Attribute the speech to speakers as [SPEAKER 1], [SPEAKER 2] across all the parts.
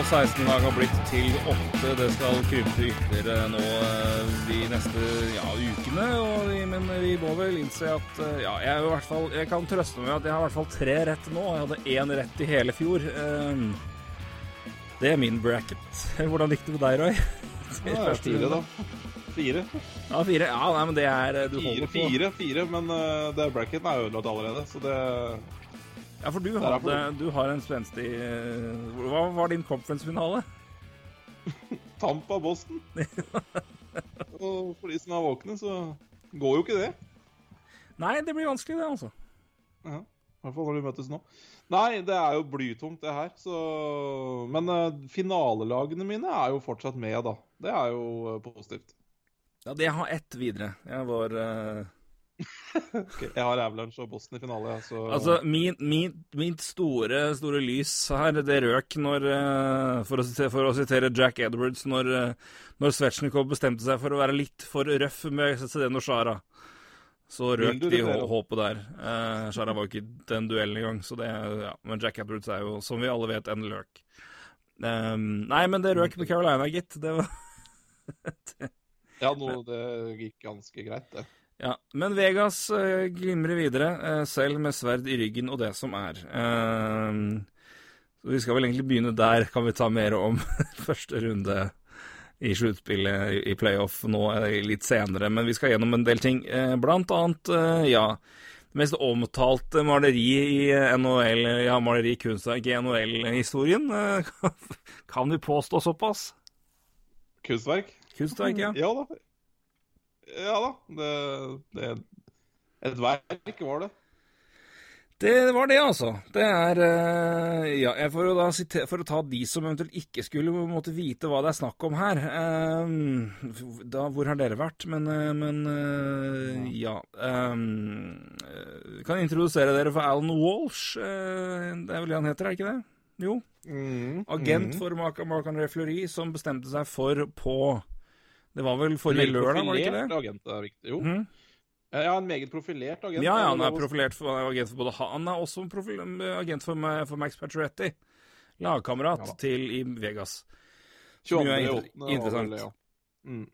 [SPEAKER 1] Og 16 lag har blitt til 8. Det skal krympe ytterligere nå eh, de neste ja, ukene. Og, men vi må vel innse at eh, ja, jeg, i hvert fall, jeg kan trøste meg med at jeg har i hvert fall tre rett nå. Jeg hadde én rett i hele fjor. Eh, Det er min bracket. Hvordan gikk det med deg, Roy?
[SPEAKER 2] Det er fire, da. Fire.
[SPEAKER 1] Ja, fire. Ja, nei, men det er Du
[SPEAKER 2] Fire,
[SPEAKER 1] holder på.
[SPEAKER 2] fire, fire, men uh, det bracketen er ødelagt allerede, så det
[SPEAKER 1] Ja, for du, hadde, du har en spenstig eh, Hva var din conference-finale?
[SPEAKER 2] Tampa Boston. Og for de som er våkne, så går jo ikke det.
[SPEAKER 1] Nei, det blir vanskelig, det, altså.
[SPEAKER 2] Ja, I hvert fall når de møtes nå. Nei, det er jo blytungt, det her. Så... Men uh, finalelagene mine er jo fortsatt med, da. Det er jo uh, positivt.
[SPEAKER 1] Ja, det har ett videre. Jeg var eh,
[SPEAKER 2] Ok, Jeg har Avalanche og Boston i finale, ja, så
[SPEAKER 1] Altså, min, min, mitt store, store lys her, det røk når eh, for, å sitere, for å sitere Jack Edwards, når, uh, når Svetsjnikov bestemte seg for å være litt for røff med Zdeno Shara. Så røk de
[SPEAKER 2] det,
[SPEAKER 1] hå- håpet der. Eh, Shara var jo ikke den duellen engang, så det ja. Men Jack Edwards er jo, som vi alle vet, en løk. Um, nei, men det røk med Carolina, gitt. Det var
[SPEAKER 2] Ja, no, det gikk ganske greit, det.
[SPEAKER 1] Ja, men Vegas eh, glimrer videre, eh, selv med sverd i ryggen og det som er. Eh, så vi skal vel egentlig begynne der, kan vi ta mer om første runde i sluttspillet i- i playoff nå litt senere. Men vi skal gjennom en del ting. Blant annet, ja Det mest omtalte maleri i NHL, ja, maleri kunstverk i NHL-historien. Kan vi påstå såpass?
[SPEAKER 2] Kunstverk?
[SPEAKER 1] Kunstverk, ja.
[SPEAKER 2] Ja da. Ja da. Det, det Et verk var det.
[SPEAKER 1] Det var det, altså. Det er eh, Ja, for å, da for å ta de som eventuelt ikke skulle måtte vite hva det er snakk om her eh, da, Hvor har dere vært? Men, eh, men ja Jeg kan introdusere dere for Alan Walsh. det er vel det han heter, er det ikke det? Jo.
[SPEAKER 2] Mm,
[SPEAKER 1] Agent
[SPEAKER 2] mm.
[SPEAKER 1] for Marc- Marc-André Fleury, som bestemte seg for på Det var vel forrige lørdag, var det ikke det?
[SPEAKER 2] Agent, er viktig. Jo.
[SPEAKER 1] Mm.
[SPEAKER 2] Ja, en meget profilert agent.
[SPEAKER 1] Ja, ja, han er profilert for, han er agent for både han er også profil, agent for, for Max Pacioretty. Lagkamerat
[SPEAKER 2] Ja
[SPEAKER 1] til i Vegas. Som jo er
[SPEAKER 2] 22.
[SPEAKER 1] inter-
[SPEAKER 2] åttende var
[SPEAKER 1] interessant.
[SPEAKER 2] vel ja. Mm.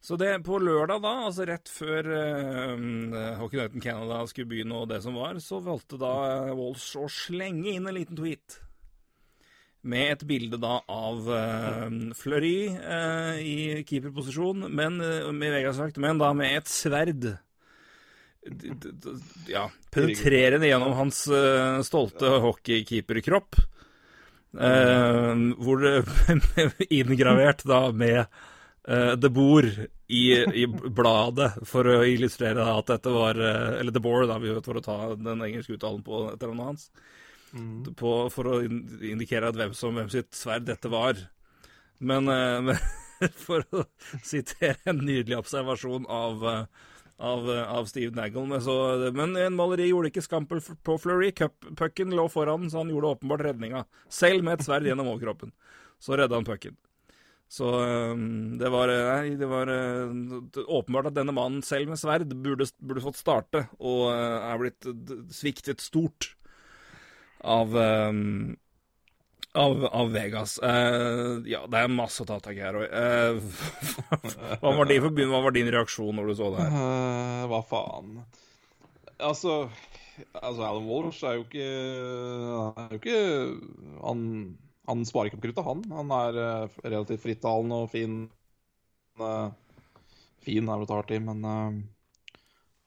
[SPEAKER 1] Så det på lørdag, da, altså rett før uh, Hockey Night in Canada skulle begynne og det som var, så valgte da eh, Walsh å slenge inn en liten tweet. Med et bilde da av uh, Fleury uh, i keeperposisjon, men uh, med Vegas sagt, men da med et sverd. Ja, penetrerende gjennom hans uh, stolte hockeykeeperkropp. Uh, hvor det inngravert da med uh, The Boer i, i bladet, for å illustrere at dette var Eller The Boer, da, vi vet for å ta den engelske uttalen på etternavnet hans.
[SPEAKER 2] Mm.
[SPEAKER 1] På, for å indikere hvem, som, hvem sitt sverd dette var. Men, eh, men for å sitere en nydelig observasjon av, eh, av, eh, av Steve Nagel. Men, en maleri gjorde ikke skampel på Fleury. Pucken lå foran, så han gjorde åpenbart redninga. Selv med et sverd gjennom overkroppen. Så redda han pucken. Så det var, nei, det var åpenbart at denne mannen selv med sverd burde, burde fått starte, og er blitt sviktet stort av um, av, av Vegas. Uh, ja, det er masse å ta tak i her òg. hva, var din- hva var din reaksjon når du så det her?
[SPEAKER 2] Uh, hva faen? Altså, altså Alan Walsh er jo ikke er jo ikke Han, han sparer ikke opp kruttet, han. Han er eh, relativt frittalende og fin. Uh, fin er vel ta hardt i, men eh,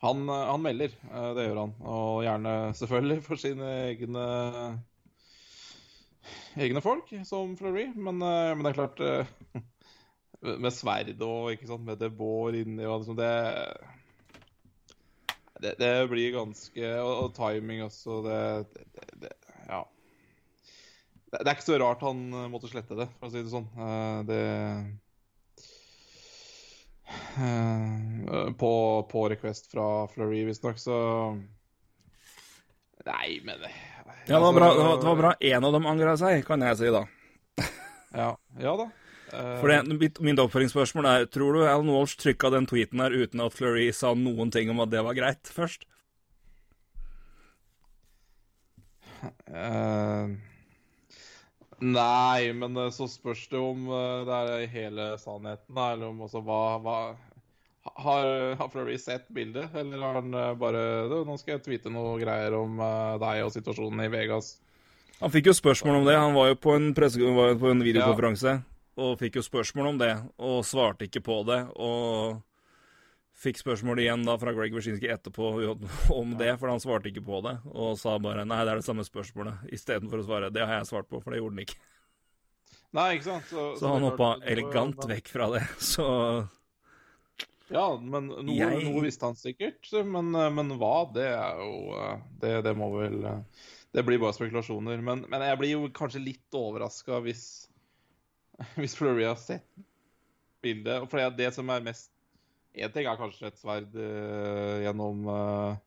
[SPEAKER 2] han, eh, han melder. eh, det gjør han. Og gjerne selvfølgelig for sine egne egne folk, som Fleury. Men, eh, men det er klart Med sverd og ikke sant, med Debord inni og liksom det det, det blir ganske Og, og timing også. Det, det, Ja. Det, er ikke så rart han måtte slette det, for å si det sånn. Det på, på request fra Fleury, visstnok, så Nei, men det,
[SPEAKER 1] Ja, det var bra. Det var, det var bra. En av dem angra seg, kan jeg si, da.
[SPEAKER 2] Ja, ja da. Eh,
[SPEAKER 1] For det, Min oppfølgingsspørsmål er Tror du Alan Walsh trykka den tweeten her uten at Fleury sa noen ting om at det var greit først?
[SPEAKER 2] eh, Nei, men eh, så spørs det om eh, det er hele sannheten, eller om også hva, hva Har, har Flurry sett bildet, eller har han eh, bare du, 'Nå skal jeg tweete noe greier om deg og situasjonen i Vegas'.
[SPEAKER 1] Han fikk jo spørsmål om det. Han var jo på en, på en videokonferanse og fikk jo spørsmål om det, og svarte ikke på det. Og fikk spørsmål igjen da fra Greg Wyszynski etterpå om det, for han svarte ikke på det. Og sa bare 'nei, det er det samme spørsmålet', istedenfor å svare 'det har jeg svart på', for det gjorde han ikke.
[SPEAKER 2] Nei, ikke sant? Så,
[SPEAKER 1] Så han
[SPEAKER 2] er
[SPEAKER 1] hoppa elegant vekk fra det. Så
[SPEAKER 2] Ja, men noe,
[SPEAKER 1] Jeg-
[SPEAKER 2] noe visste han sikkert. Men, men hva, det er jo Det, det må vel Det blir bare spekulasjoner. Men, men jeg blir jo kanskje litt overraska hvis Hvis Fleury har sett bildet. For det som er mest Én ting er kanskje et sverd eh, gjennom eh,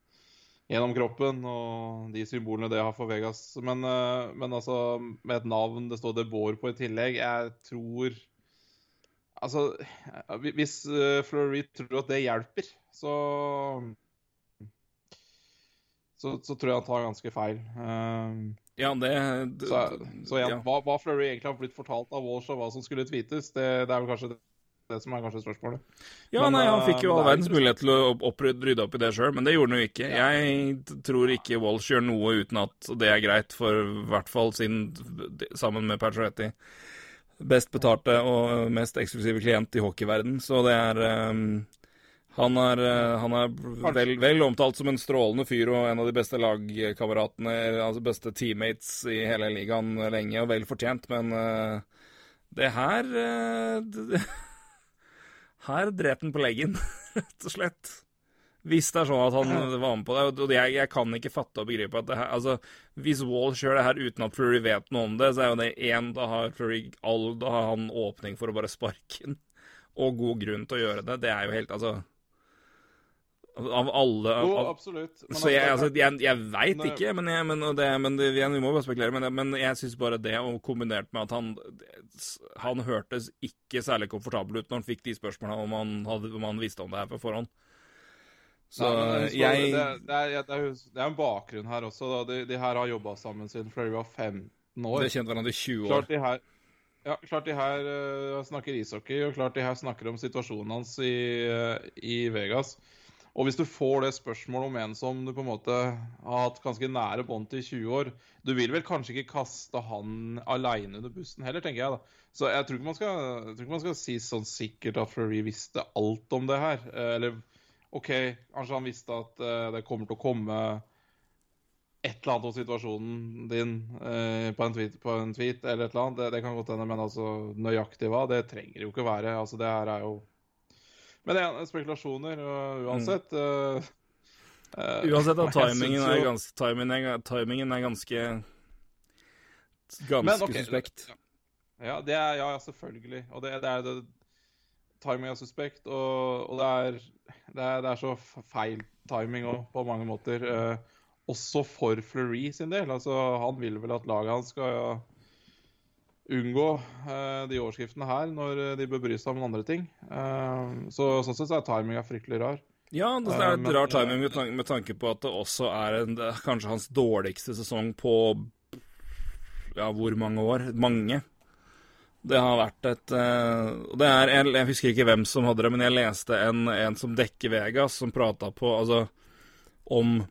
[SPEAKER 2] Gjennom kroppen og de symbolene det har for Vegas. Men, eh, men altså, med et navn det står det Boer på i tillegg Jeg tror Altså, hvis uh, Fleury tror at det hjelper, så så, så tror jeg han tar ganske feil. Uh,
[SPEAKER 1] ja, det,
[SPEAKER 2] så, så igjen,
[SPEAKER 1] ja.
[SPEAKER 2] hva, hva Fleury egentlig har blitt fortalt av Walsh og hva som skulle tweetes, det, det er vel kanskje det, som er kanskje spørsmålet.
[SPEAKER 1] Ja,
[SPEAKER 2] Men,
[SPEAKER 1] nei, han
[SPEAKER 2] eh,
[SPEAKER 1] fikk jo all
[SPEAKER 2] er
[SPEAKER 1] verdens mulighet til å opprydde rydde opp i det sjøl, men det gjorde han jo ikke. Jeg tror ikke Walsh gjør noe uten at det er greit, for i hvert fall sin, sammen med Patrietti best betalte og mest eksklusive klient i hockeyverden. Så det er um, Han er, eh, han er vel, vel omtalt som en strålende fyr og en av de beste lagkameratene, altså beste teammates i hele ligaen lenge, og vel fortjent, men uh, det her eh, det, Her dret han på leggen, rett og slett. Hvis det er sånn at han var med på det. Og jeg, jeg kan ikke fatte og begripe at det her Altså, hvis Walsh gjør det her uten at Flurry vet noe om det, så er jo det én Da har Flurry all Da har han åpning for å bare sparke den. Og god grunn til å gjøre det. Det er jo helt Altså Av alle av,
[SPEAKER 2] Jo, absolutt. Men
[SPEAKER 1] så jeg,
[SPEAKER 2] altså,
[SPEAKER 1] altså, jeg, jeg veit ikke, men, jeg, men, det, men det, vi må bare spekulere. Men, men jeg syns bare det, og kombinert med at han Han hørtes ikke særlig komfortabel ut når han fikk de spørsmåla om, han hadde- om han visste om det her på forhånd. Så
[SPEAKER 2] Nei,
[SPEAKER 1] jeg
[SPEAKER 2] det, det, er, det, er, det er en bakgrunn her også. De, de her har jobba sammen siden Fleury var 15 år.
[SPEAKER 1] De har kjent hverandre i 20 år.
[SPEAKER 2] Klart de her ja, klart de her uh, snakker ishockey, og klart de her snakker om situasjonen hans i, uh, i Vegas. Og hvis du får det spørsmålet om en som du på en måte har hatt ganske nære bånd til i 20 år Du vil vel kanskje ikke kaste han aleine under bussen heller, tenker jeg. da. Så jeg tror ikke man skal, ikke man skal si sånn sikkert at Fleury visste alt om det her. Eh, Eller OK, kanskje han visste at eh, det kommer til å komme et eller annet om situasjonen din eh, på, en tweet, på en tweet eller et eller annet. Det, det kan godt hende, men altså nøyaktig hva, det trenger jo ikke være. Altså det her er jo Men det er spekulasjoner og uansett. eh, Uh,
[SPEAKER 1] Uansett at timingen
[SPEAKER 2] jo...
[SPEAKER 1] er, ganske, timingen er, timingen er ganske Ganske
[SPEAKER 2] Men, okay.
[SPEAKER 1] suspekt.
[SPEAKER 2] Ja, det er, ja, ja, selvfølgelig. Og det, det er det Timing er suspekt, og, og det, er, det, er, det er så feil timing òg, på mange måter. Eh, også for Fleury sin del. Altså, han vil vel at laget hans skal unngå uh, de overskriftene her, når eh, de bør bry seg om andre ting. Uh, så sånn sett så er timinga fryktelig rar.
[SPEAKER 1] Ja, det er et
[SPEAKER 2] uh,
[SPEAKER 1] rar timing med tanke, med tanke på at det også er en, kanskje hans dårligste sesong på ja, hvor mange år? Mange. Det har vært et det er, jeg, jeg husker ikke hvem som hadde det, men jeg leste en, en som dekker Vegas, som prata på altså om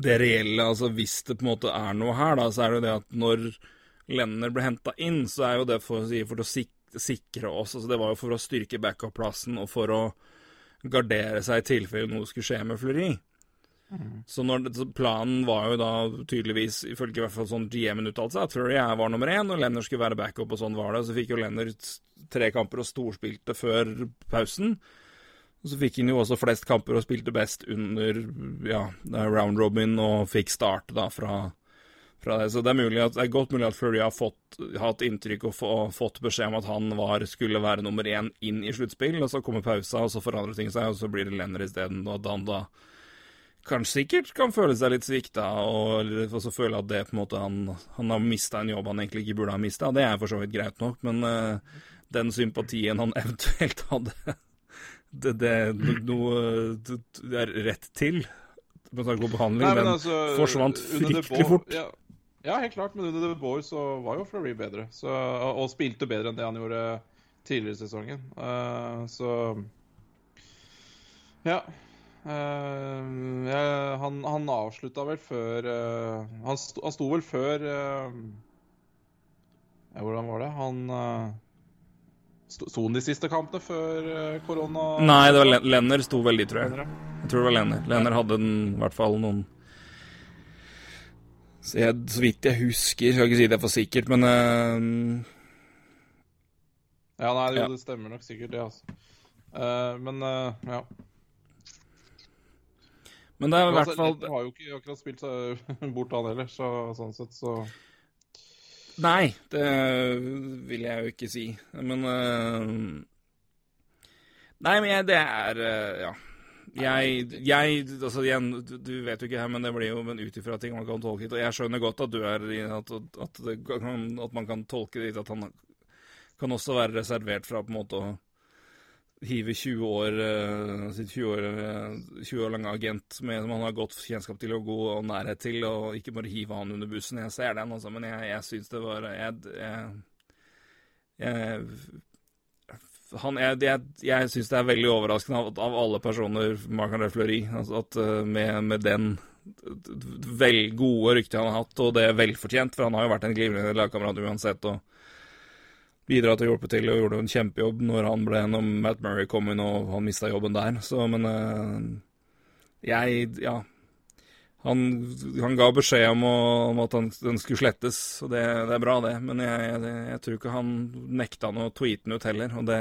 [SPEAKER 1] det reelle Altså hvis det på en måte er noe her, da, så er det jo det at når Lenner ble henta inn, så er jo det for, for å sikre oss altså Det var jo for å styrke backup-plassen og for å gardere seg i tilfelle noe skulle skje med Fleury. Så når det, så planen var jo da tydeligvis, ifølge i hvert fall sånn GM-en uttalte seg, at Fleury var nummer én, og Lenner skulle være backup, og sånn var det. Så fikk jo Lenner tre kamper og storspilte før pausen. Og så fikk han jo også flest kamper og spilte best under ja, round robin og fikk start da fra, fra det. Så det er, at, det er godt mulig at Fleury har fått, hatt inntrykk og få, fått beskjed om at han var, skulle være nummer én inn i sluttspill, og så kommer pausa, og så forandrer ting seg, og så blir det Lenner isteden, og at han da kanskje sikkert kan føle seg litt svikta, og også føle at det på en måte han, han har mista en jobb han egentlig ikke burde ha mista. Det er for så vidt greit nok, men uh, den sympatien han eventuelt hadde det, det noe det er rett til med tanke på behandling, Nei, men, den altså, forsvant fryktelig fort.
[SPEAKER 2] Ja, ja, helt klart, men under The Boys så var jo Fleury bedre. Så, og, og, spilte bedre enn det han gjorde tidligere i sesongen. Uh, så Ja. Uh, ja, han, han avslutta vel før uh, han, sto, han, sto, vel før ja, Hvordan var det? Han Sto han de siste kampene før korona?
[SPEAKER 1] Nei, det var Lenner sto veldig, tror jeg. Jeg tror det var Lenner. Lenner hadde den, i hvert fall noen så, jeg, så vidt jeg husker, skal ikke si det for sikkert, men
[SPEAKER 2] Ja, nei, det, ja. det stemmer nok sikkert, det, altså. men ja.
[SPEAKER 1] Men det er i hvert fall
[SPEAKER 2] Letter har jo ikke akkurat spilt seg bort, han heller, så, sånn sett, så
[SPEAKER 1] Nei, det vil jeg jo ikke si. Men uh... Nei, men jeg, det er uh, Ja. Jeg, jeg altså igjen, du vet jo ikke her, men det blir jo men ut ifra ting man kan tolke. Og jeg skjønner godt at du er at, at, kan, at man kan tolke det at han kan også være reservert fra på en måte å hive 20 år, uh, sitt 20 år, uh, 20 år lange agent med, som han har godt kjennskap til og god nærhet til, og ikke bare hive han under bussen. Jeg ser den, altså, men jeg, jeg syns det var Jeg, jeg, jeg han, jeg, jeg, jeg syns det er veldig overraskende av, av alle personer, Marc-André Fleury, altså at uh, med, med, den vel gode ryktet han har hatt, og det er velfortjent, for han har jo vært en glimrende lagkamerat uansett. og bidratt og hjulpet til og gjorde en kjempejobb når han ble når Matt Murray kom inn og han mista jobben der. Så, men uh, jeg Ja. Han, han, ga beskjed om, å, om at han, den skulle slettes, og det, det er bra, det. Men jeg, jeg, jeg, tror ikke han nekta han å tweete den ut heller, og det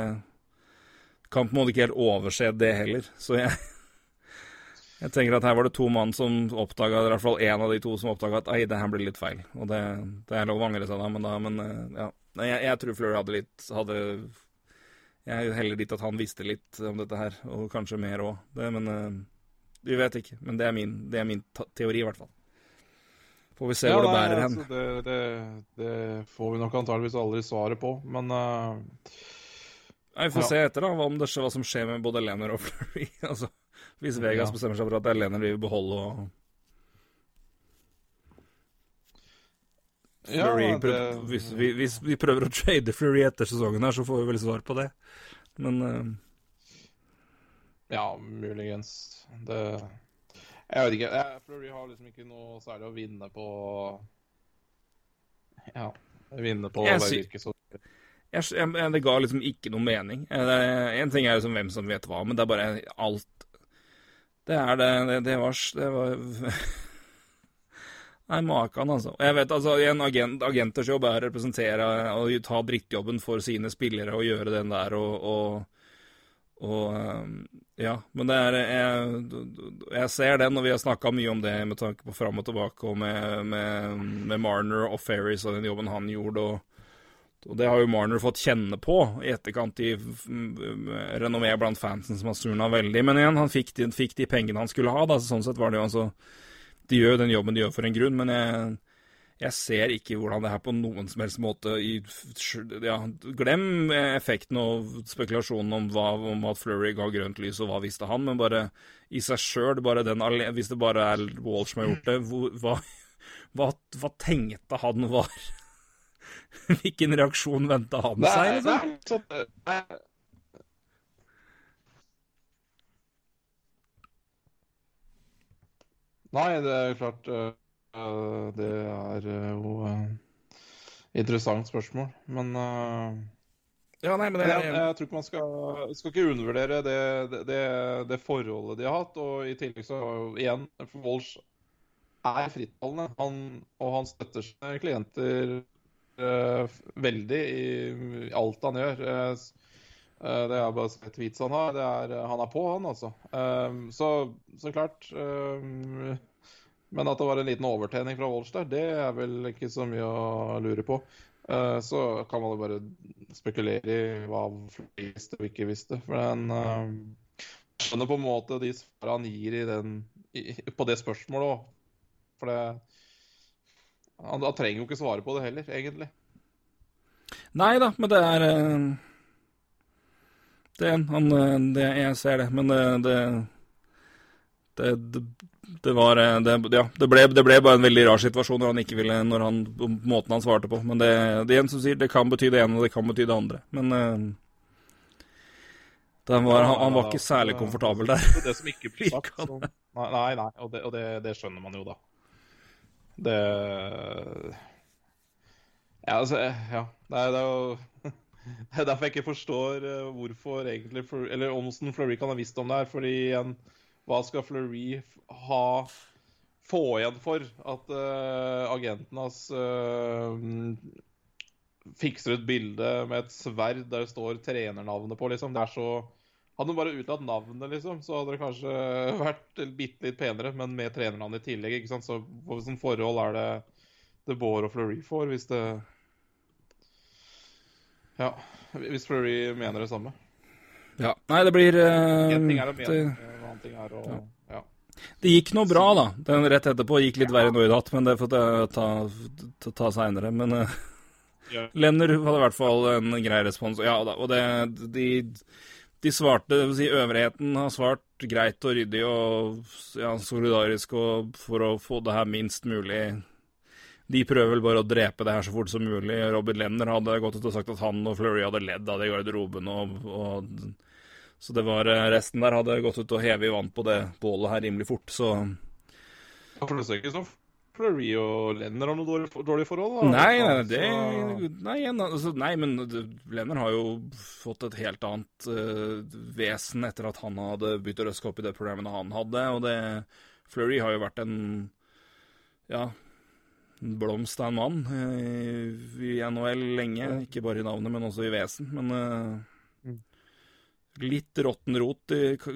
[SPEAKER 1] kan på en måte ikke helt overse det heller. Så jeg jeg tenker at her var det to mann som oppdaga, i hvert fall én av de to som oppdaga at ei, det her blir litt feil. Og det, det er lov å angre seg da, men, da, men eh, ja. Jeg, tror Fleur hadde litt hadde, Jeg heller dit at han visste litt om dette her, og kanskje mer òg. Men uh, vi vet ikke. Men det er min, det er min teori, i hvert fall. Får vi se ja, hvor det bærer hen.
[SPEAKER 2] Altså, det, det, det, får vi nok antageligvis aldri svaret på, men uh,
[SPEAKER 1] Nei, Vi får ja. se etter da, hva, det, hva, som skjer med både Lener og Flurry. altså, hvis Vegas ja. bestemmer seg for at det er Lener de vil beholde og ja, det... hvis, vi, hvis, vi, prøver å trade Flurry etter sesongen her, så får vi vel svar på det. Men uh...
[SPEAKER 2] Ja, muligens. Det Jeg vet ikke. Flurry har liksom ikke noe særlig å vinne på Ja, vinne på
[SPEAKER 1] jeg, det virker så jeg, jeg, Det ga liksom ikke noe mening. En ting er liksom hvem som vet hva, men det er bare alt Det er det Det, det var, det var Nei, makan, altså. Jeg vet, altså, En agent, agenters jobb er å representere og ta drittjobben for sine spillere og gjøre den der og, og, og ehm, Ja, men det er jeg, jeg, ser den, og vi har snakka mye om det med tanke på fram og tilbake, og med, med, med Marner og Ferris og den jobben han gjorde. og, og det har jo Marner fått kjenne på i etterkant i renommé blant fansen som har surna veldig. Men igjen, han fikk de, fikk de, pengene han skulle ha. da, så Sånn sett var det jo altså de gjør den jobben de gjør for en grunn, men jeg, jeg ser ikke hvordan det her på noen som helst måte i, ja, Glem effekten og spekulasjonen om, hva, om at Flurry ga grønt lys, og hva visste han, men bare i seg sjøl, hvis det bare er Walsh som har gjort det, hva, hva, hva tenkte han var Hvilken reaksjon venta han seg? Liksom? Nei,
[SPEAKER 2] Nei, det er klart uh, Det er uh, jo uh, interessant spørsmål, men
[SPEAKER 1] ja, nei, men det,
[SPEAKER 2] jeg, jeg, tror ikke man skal, skal ikke undervurdere det, det, det, forholdet de har hatt. Og i tillegg så igjen, for Walsh er frittalende. Han, og han støtter sine klienter veldig i, alt han gjør. Eh, det er bare et tweets han har. Er, eh, han er på, han, altså. Eh, så, så klart. Men at det var en liten overtenning fra Walsh der, det er vel ikke så mye å lure på. Så kan man jo bare spekulere i hva flest og ikke visste. For den skjønner på en måte de svarene han gir i den i, på det spørsmålet òg. For det han, han trenger jo ikke svare på det heller, egentlig.
[SPEAKER 1] Nei da, men det er eh, Det er han, eh, det, Jeg ser det, men det Det, det, det, var det, Ja, det ble, det ble, bare en veldig rar situasjon når han ikke ville Når han Måten han svarte på. Men det, det en som sier det kan bety det ene, og det kan bety det andre. Men var, han, han, var ikke særlig komfortabel der.
[SPEAKER 2] Det som ikke blir sagt. Så, nei, nei, og, det, og det, skjønner man jo, da. Det Ja, altså Ja. Det er, det jo Det er derfor jeg ikke forstår uh, hvorfor egentlig Eller Olsen Fleury kan ha visst om det her. Fordi igjen, hva skal Fleury ha få igjen for at uh, agenten hans uh, fikser et bilde med et sverd der det står trenernavnet på, liksom. Det er så Hadde hun bare utelatt navnet, liksom, så hadde det kanskje vært bitte litt penere, men med trenernavnet i tillegg, ikke sant. Så hvilket forhold er det det Bård og Fleury får, hvis det Ja, hvis Fleury mener det samme.
[SPEAKER 1] Ja. Nei, det blir uh,
[SPEAKER 2] En ting her. Og, ja. ja.
[SPEAKER 1] Det gikk noe bra, da. Den rett etterpå gikk litt verre nå i natt, men det får jeg ta, ta, ta seinere. Men uh, ja. Lenner hadde i hvert fall en grei respons. Ja og det de de svarte, si øvrigheten har svart greit og ryddig og ja, solidarisk og for å få det her minst mulig. De prøver vel bare å drepe det her så fort som mulig. Robert Lenner hadde gått ut og sagt at han og Flurry hadde ledd av det i garderoben. Og, og, så det var resten der hadde gått ut og hevet i vann på det bålet her rimelig fort, så
[SPEAKER 2] for det ser ikke sånn Fleury og Lenner har noe dårlig, dårlig forhold?
[SPEAKER 1] Da. Nei, nei, det, nei, altså, nei, men Lenner har jo fått et helt annet uh, vesen etter at han hadde begynt å røske opp i det programmet han hadde. Og det Fleury har jo vært en ja, en blomst av en mann uh, i NHL lenge. Ikke bare i navnet, men også i vesen. Men uh, litt råtten rot,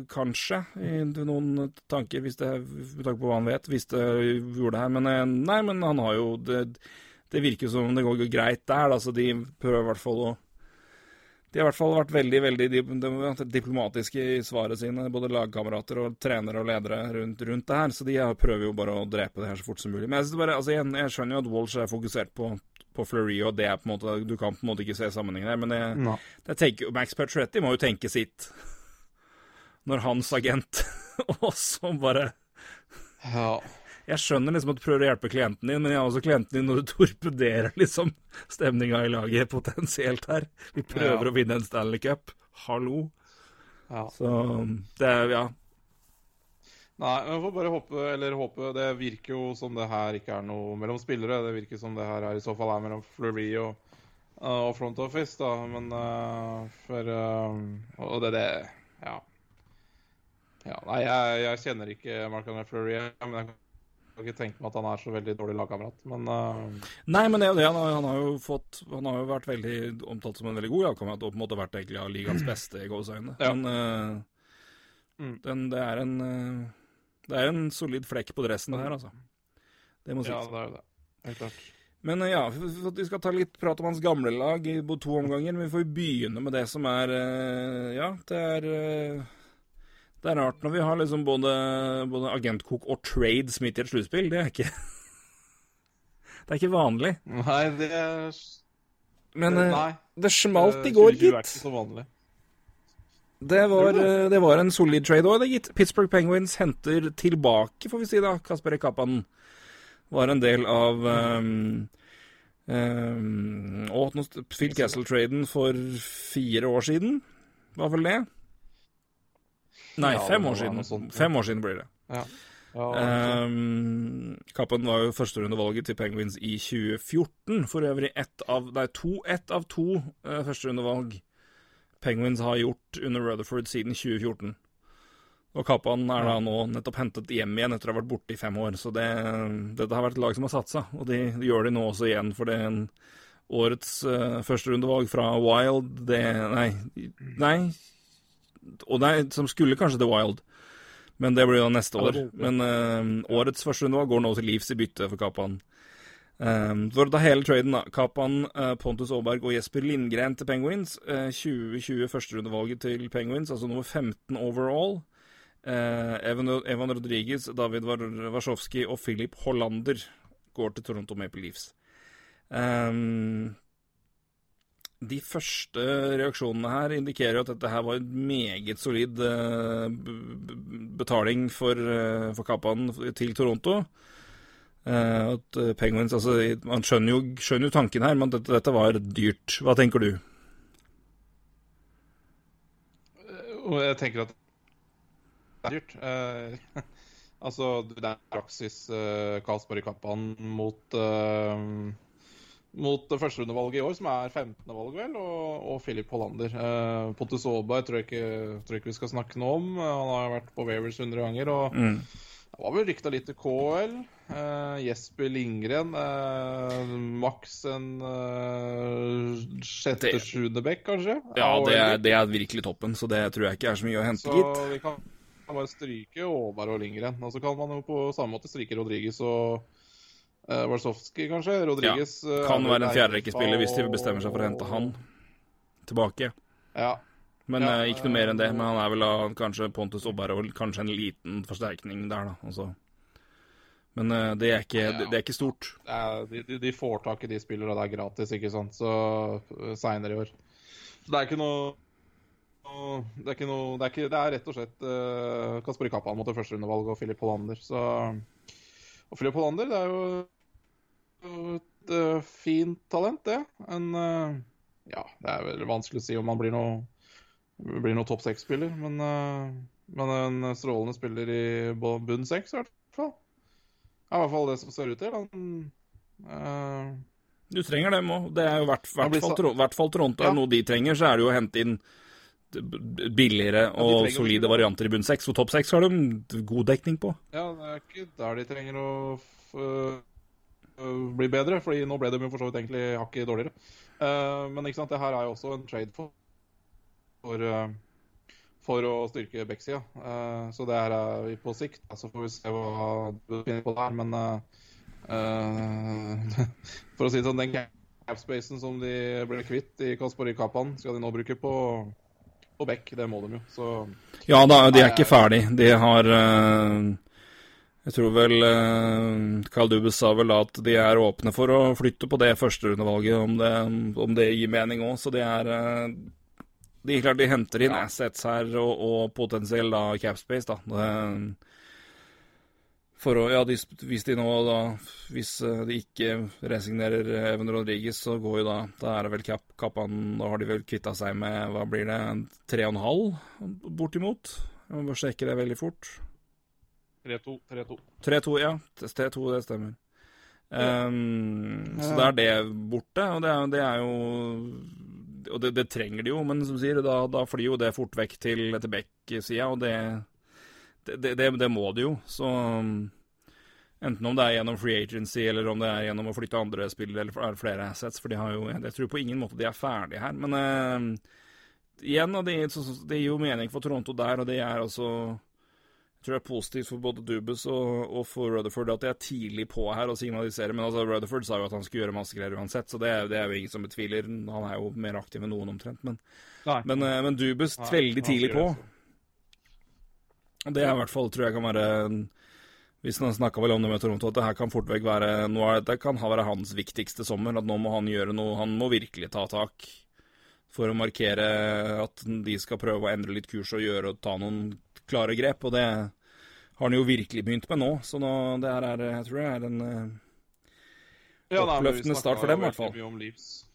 [SPEAKER 1] kanskje, i noen tanker, hvis det, med tanke på hva han vet, hvis det gjorde det her. Men eh, nei, men han har jo Det, det virker som det går greit der. Altså, de prøver i hvert fall å de har i hvert fall vært veldig veldig diplomatiske i svaret sine, både lagkamerater og trenere og ledere rundt, rundt det her. Så de prøver jo bare å drepe det her så fort som mulig. Men jeg, bare, altså, jeg, jeg skjønner jo at Walsh er fokusert på på Fleury, og det er på en måte Du kan på en måte ikke se sammenhengen her, men jeg, no. jeg tenker, Max Petretti må jo tenke sitt når hans agent også bare
[SPEAKER 2] Ja.
[SPEAKER 1] Jeg skjønner liksom at du prøver å hjelpe klienten din, men jeg har også klienten din når du torpederer liksom stemninga i laget potensielt her. Vi prøver ja. å vinne en Stanley Cup. Hallo.
[SPEAKER 2] Ja.
[SPEAKER 1] Så det er Ja.
[SPEAKER 2] Nei, men får bare håpe, eller håpe Det virker jo som det her ikke er noe mellom spillere. Det virker som det her er, i så fall er mellom Fleury og, uh, og Front Office, da. Men uh, for uh, Og det, det Ja. ja nei, jeg, jeg, kjenner ikke Marc-André Fleury, men jeg kan ikke tenke meg at han er så veldig dårlig lagkamerat, men
[SPEAKER 1] Nei, men det er jo det. Han har, han har, jo fått Han har jo vært veldig omtalt som en veldig god lagkamerat, og på en måte vært egentlig av ligaens beste i gåseøynene. Ja. Men mm. den, det er en det er en solid flekk på dressen, her, altså. Det må sies.
[SPEAKER 2] Ja, det er det. Helt klart.
[SPEAKER 1] Men ja, vi skal ta litt prat om hans gamle lag i to omganger. Men vi får begynne med det som er eh, Ja, det er eh, Det er rart når vi har liksom både, både agentkok og trades midt i et sluttspill. Det er ikke Det er ikke vanlig.
[SPEAKER 2] Nei, det er
[SPEAKER 1] Men det, eh, det smalt i går, gitt. Det er ikke
[SPEAKER 2] så vanlig.
[SPEAKER 1] Det var, eh, det var en solid trade òg, gitt. Pittsburgh Penguins henter tilbake, får vi si da. Kasper Kapan var en del av um, um, Og Phil Castle-traden for fire år siden, var vel det? Nei, ja, fem år siden. Fem år siden blir det.
[SPEAKER 2] Ja.
[SPEAKER 1] Ja, um, Kappen var jo førsterundevalget til Penguins i 2014. For øvrig ett av, nei, to, ett av to uh, førsterundevalg Penguins har gjort under Rutherford siden 2014. Og Kappan er da nå nettopp hentet hjem igjen etter å ha vært borte i fem år. Så det, dette har vært et lag som har satsa, og de, de gjør det nå også igjen. For det en årets uh, førsterundevalg fra Wild det Nei. Nei. Og nei, som skulle kanskje til Wild, men det blir jo neste år. Men uh, årets førsterundevalg går nå til livs i bytte for Kapan. Um, for å ta hele traden, da. Kapan, uh, Pontus Aaberg og Jesper Lindgren til Penguins. Uh, 2020 førsterundevalget til Penguins, altså nummer 15 overall. Eh, Evan, Rodriguez, David Warsowski og Philip Hollander går til Toronto Maple Leafs. Um, de første reaksjonene her indikerer at dette her var en meget solid betaling for, for til Toronto. Uh, at Penguins Altså, man skjønner jo, skjønner jo tanken her, men dette, dette, var dyrt. Hva tenker du?
[SPEAKER 2] Jeg tenker at det er dyrt. altså, det er praksis uh, Karlsborg Kapan mot mot førsterundevalget i år, som er 15. valg, vel, og, og Philip Hollander. Eh, Pontus Aaberg tror, tror, jeg ikke vi skal snakke noe om. Han har vært på Wavers 100 ganger. og mm. Det var vel rykta litt til KL. Uh, Jesper Lindgren. Uh, maks en uh, sjette-sjuende bekk, kanskje?
[SPEAKER 1] Ja, det er, det er, virkelig toppen, så det tror jeg ikke er så mye å hente, gitt.
[SPEAKER 2] Så vi kan, kan bare stryke Aaberg og Lindgren. Og så kan man jo på samme måte stryke Rodriges og Uh, Warsowski, kanskje? Rodriges
[SPEAKER 1] Ja. Eh, kan være en fjerderekkespiller hvis de bestemmer seg for å hente han tilbake.
[SPEAKER 2] Ja.
[SPEAKER 1] Men ja, uh, ikke noe mer enn det. Men han er vel da kanskje Pontus Obber og kanskje en liten forsterkning der, da. Altså. Men det er, ikke, det, det, er ikke stort.
[SPEAKER 2] de, de, får tak i de spillerne der gratis, ikke sant, så seinere i år. Så det er ikke noe det er, ikke noe, det, er ikke, det er rett og slett uh, Kasper Kappan mot det første rundevalg og Filip Hollander. Så og Filip Hollander det er jo et uh, fint talent, det. En uh, Ja, det er vel vanskelig å si om han blir noe, blir noen topp seks-spiller, men, uh, men, en strålende spiller i bunn seks, i hvert fall. Ja, I hvert fall det som ser ut til. Han
[SPEAKER 1] Du trenger dem òg. Det er jo i hvert, hvert, fall Toronto. Ja. Noe de trenger, så er det jo å hente inn billigere og ja, solide varianter i bunn seks. Og topp seks har de god dekning på.
[SPEAKER 2] Ja, det er ikke der de trenger å bli bedre, fordi nå ble de jo for så vidt egentlig hakket dårligere. Uh, men ikke sant, det her er jo også en trade for, for, uh, for å styrke backsida. Uh, så det er vi på sikt. Så får vi se hva du finner på der. Men for å si det sånn, den capspacen som de ble kvitt i Kasperi Kapan, skal de nå bruke på på bekk, det må de jo. Så
[SPEAKER 1] Ja da, de er ikke ferdig. De har uh, Jeg tror vel uh, Carl Dubes sa vel at de er åpne for å flytte på det førsterundevalget, om, om det gir mening òg. Så de er uh, de, klart, de henter inn ja. assets her og, og potensiell da capspace, da. Det, for å, ja, de, hvis de nå da Hvis eh, de ikke resignerer Even Rodriguez, så går jo da Da er det vel cap, Kappan Da har de vel kvitta seg med Hva blir det? Tre og en halv, bortimot? Jeg må bare sjekke det veldig fort.
[SPEAKER 2] 3-2.
[SPEAKER 1] 3-2, ja. 3-2, det stemmer. Um, så da er det borte, og det, det er jo Og det, det, trenger de jo, men som sier, da, da flyr jo det fort vekk til, til Beck-sida, og det det, det, må det jo. Så enten om det er gjennom free agency, eller om det er gjennom å flytte andre spillere eller flere assets, for de har jo Jeg tror på ingen måte de er ferdige her. Men uh, igjen, det, gir jo mening for Toronto der, og det er altså tror det er positivt for både Dubus og, og, for Rutherford at de er tidlig på her og signaliserer. Men altså, Rutherford sa jo at han skulle gjøre masse greier uansett, så det, det er jo ingen som betviler. Han er jo mer aktiv enn noen omtrent. Men, men, uh, men Dubus veldig tidlig på. Det er i hvert fall, tror jeg kan være Vi snakka vel om det med Toronto, at det her kan fort vekk være noe, det kan være hans viktigste sommer. At nå må han gjøre noe Han må virkelig ta tak for å markere at de skal prøve å endre litt kurs og gjøre og ta noen klare grep. Og det har han jo virkelig begynt med nå. Så nå, det her er, jeg tror jeg er en uh, oppløftende start for dem, i hvert fall.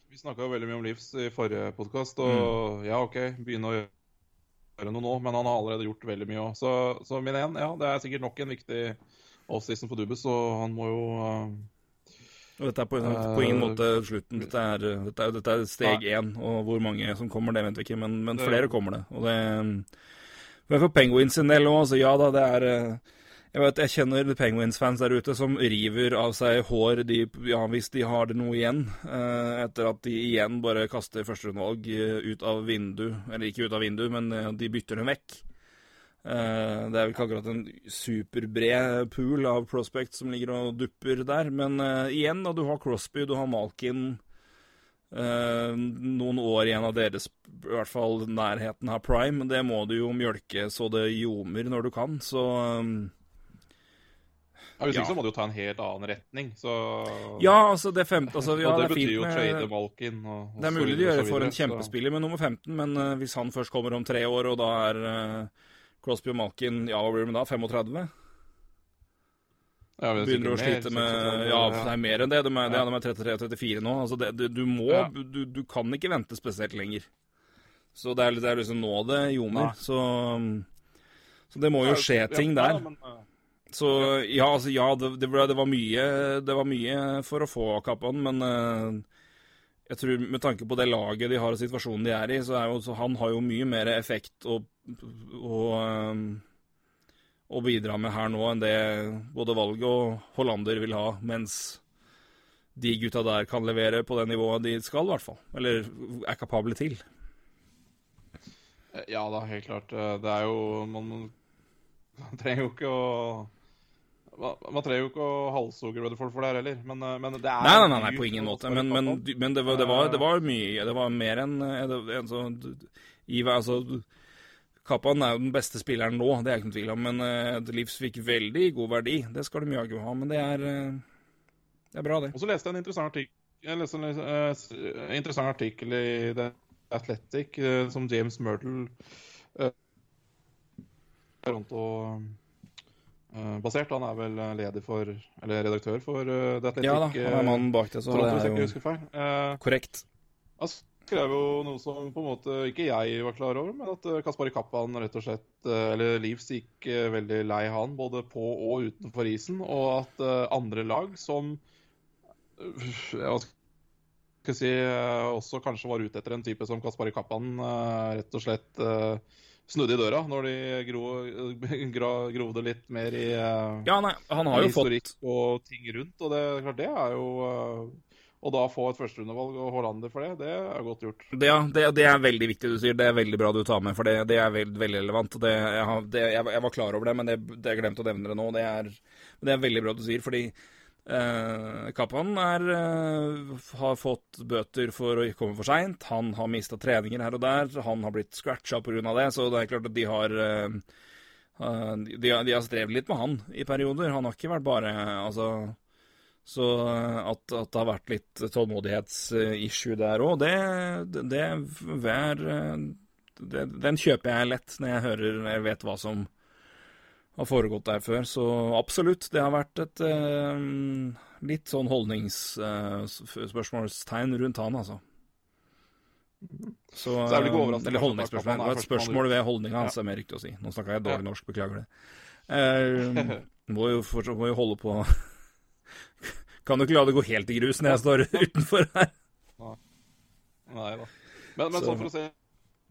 [SPEAKER 2] Vi snakka jo veldig mye om Livs i forrige podkast, og mm. ja, OK, begynne å gjøre noe nå, men han har allerede gjort veldig mye òg. Så, så min én, ja, det er sikkert nok en viktig offseason for Dubus, og han må jo uh,
[SPEAKER 1] dette er på, på, ingen måte slutten. Dette er, dette er, dette er steg én. Og hvor mange som kommer, det vet vi ikke, men, men flere kommer det. Og det Men for Penguins sin del òg, altså ja da, det er uh, jeg vet, jeg kjenner Penguins-fans der ute som river av seg hår de, ja, hvis de har det noe igjen, eh, etter at de igjen bare kaster førsterundevalg eh, ut av vindu. Eller ikke ut av vindu, men eh, de bytter dem vekk. Eh, det er vel ikke akkurat en superbred pool av prospect som ligger og dupper der. Men eh, igjen, da, du har Crosby, du har Malkin. Eh, noen år igjen av deres i hvert fall nærheten av prime. Det må du jo mjølke så det ljomer når du kan, så um,
[SPEAKER 2] Ja, Hvis
[SPEAKER 1] Ja.
[SPEAKER 2] ikke så må du jo ta en helt annen retning. Så
[SPEAKER 1] Ja, altså, det er femte altså, ja,
[SPEAKER 2] det,
[SPEAKER 1] det
[SPEAKER 2] betyr jo trade Malkin og, og
[SPEAKER 1] Det er mulig de gjør
[SPEAKER 2] det
[SPEAKER 1] for en kjempespiller med nummer 15, men uh, hvis han først kommer om tre år, og da er uh, Crosby og Malkin Ja, hva blir det da? 35?
[SPEAKER 2] Ja, er
[SPEAKER 1] Begynner å slite med Ja, det er mer enn det. De er,
[SPEAKER 2] Ja.
[SPEAKER 1] er 33 og 34 nå. Altså, det, du, må
[SPEAKER 2] Ja.
[SPEAKER 1] du, du kan ikke vente spesielt lenger. Så det er, det er liksom nå det ljomer. Så, um, så det må jo skje ting der. Så ja, altså, ja, det, det, ble, det, var mye, det var mye for å få Kappan, men eh, jeg tror med tanke på det laget de har og situasjonen de er i, så er jo så han har jo mye mer effekt og, og eh, å bidra med her nå enn det både valget og Hollander vil ha, mens de gutta der kan levere på det nivået de skal, i hvert fall. Eller er kapable til.
[SPEAKER 2] Ja da, helt klart. Eh, Det er jo Man, man trenger jo ikke å man, man trenger jo ikke å halshugge Rutherford for det her heller, men, eh, men det er
[SPEAKER 1] Nei, nei, nei, nei på ingen måte. Men, men, men det, var, det, var, det var mye Det var mer enn en, en, en, i, altså, Kappan er jo den beste spilleren nå, det er jeg ikke noen tvil om. Men uh, Livs fikk veldig god verdi. Det skal de jaggu ha. Men det er, uh, det er bra, det.
[SPEAKER 2] Og så leste jeg en interessant artikkel, jeg leste en uh, interessant artikkel i The Athletic uh, som James Myrtle uh, Toronto-basert. Han er vel eh, leder for, eller redaktør for eh, The Athletic.
[SPEAKER 1] Ja da, han er mannen bak det, så
[SPEAKER 2] Toronto,
[SPEAKER 1] det er jo.
[SPEAKER 2] Eh,
[SPEAKER 1] korrekt.
[SPEAKER 2] Han skrev jo noe som på en måte ikke jeg var klar over, men at eh, Kaspari Kappan rett og slett, eh, eller Leeds gikk eh, veldig lei han, både på og utenfor isen, og at andre lag som jeg vet skal si, også kanskje var ute etter en type som Kaspari Kappan, rett og slett snudde i døra når de gro, gra, grovde litt mer i
[SPEAKER 1] Ja, nei, han har jo fått
[SPEAKER 2] historikk og ting rundt, og det, klart, det er jo Og da få et førsterundevalg og Hollander for det, det er godt gjort.
[SPEAKER 1] ja, det, det er veldig viktig du sier. Det er veldig bra du tar med, for det, det er veld, veldig relevant. Jeg, har, jeg, jeg var klar over det, men det, det jeg glemte å nevne det nå. Det er, det er veldig bra du sier, fordi eh, Kappan er, eh, har fått bøter for å komme for seint. Han har mista treninger her og der. Han har blitt scratcha pga. det, så det er klart at de har eh, eh, de, de har strevd litt med han i perioder. Han har ikke vært bare Altså så at, at det har vært litt tålmodighetsissue der òg, det, det, det er det, Den kjøper jeg lett når jeg hører jeg vet hva som har foregått der før. Så absolutt, det har vært et eh, litt sånn holdningsspørsmålstegn rundt han, altså. Så,
[SPEAKER 2] Så er blir ikke overraskende
[SPEAKER 1] eller holdningsspørsmål. Det var et spørsmål ved holdninga hans, er mer riktig å si. Nå snakka jeg dårlig
[SPEAKER 2] Ja.
[SPEAKER 1] norsk, beklager det. Eh, må, jo fortsatt, må jo holde på Kan du ikke la det gå helt i grus når jeg står utenfor her.
[SPEAKER 2] Nei da. Men, men
[SPEAKER 1] Så-
[SPEAKER 2] sånn for å se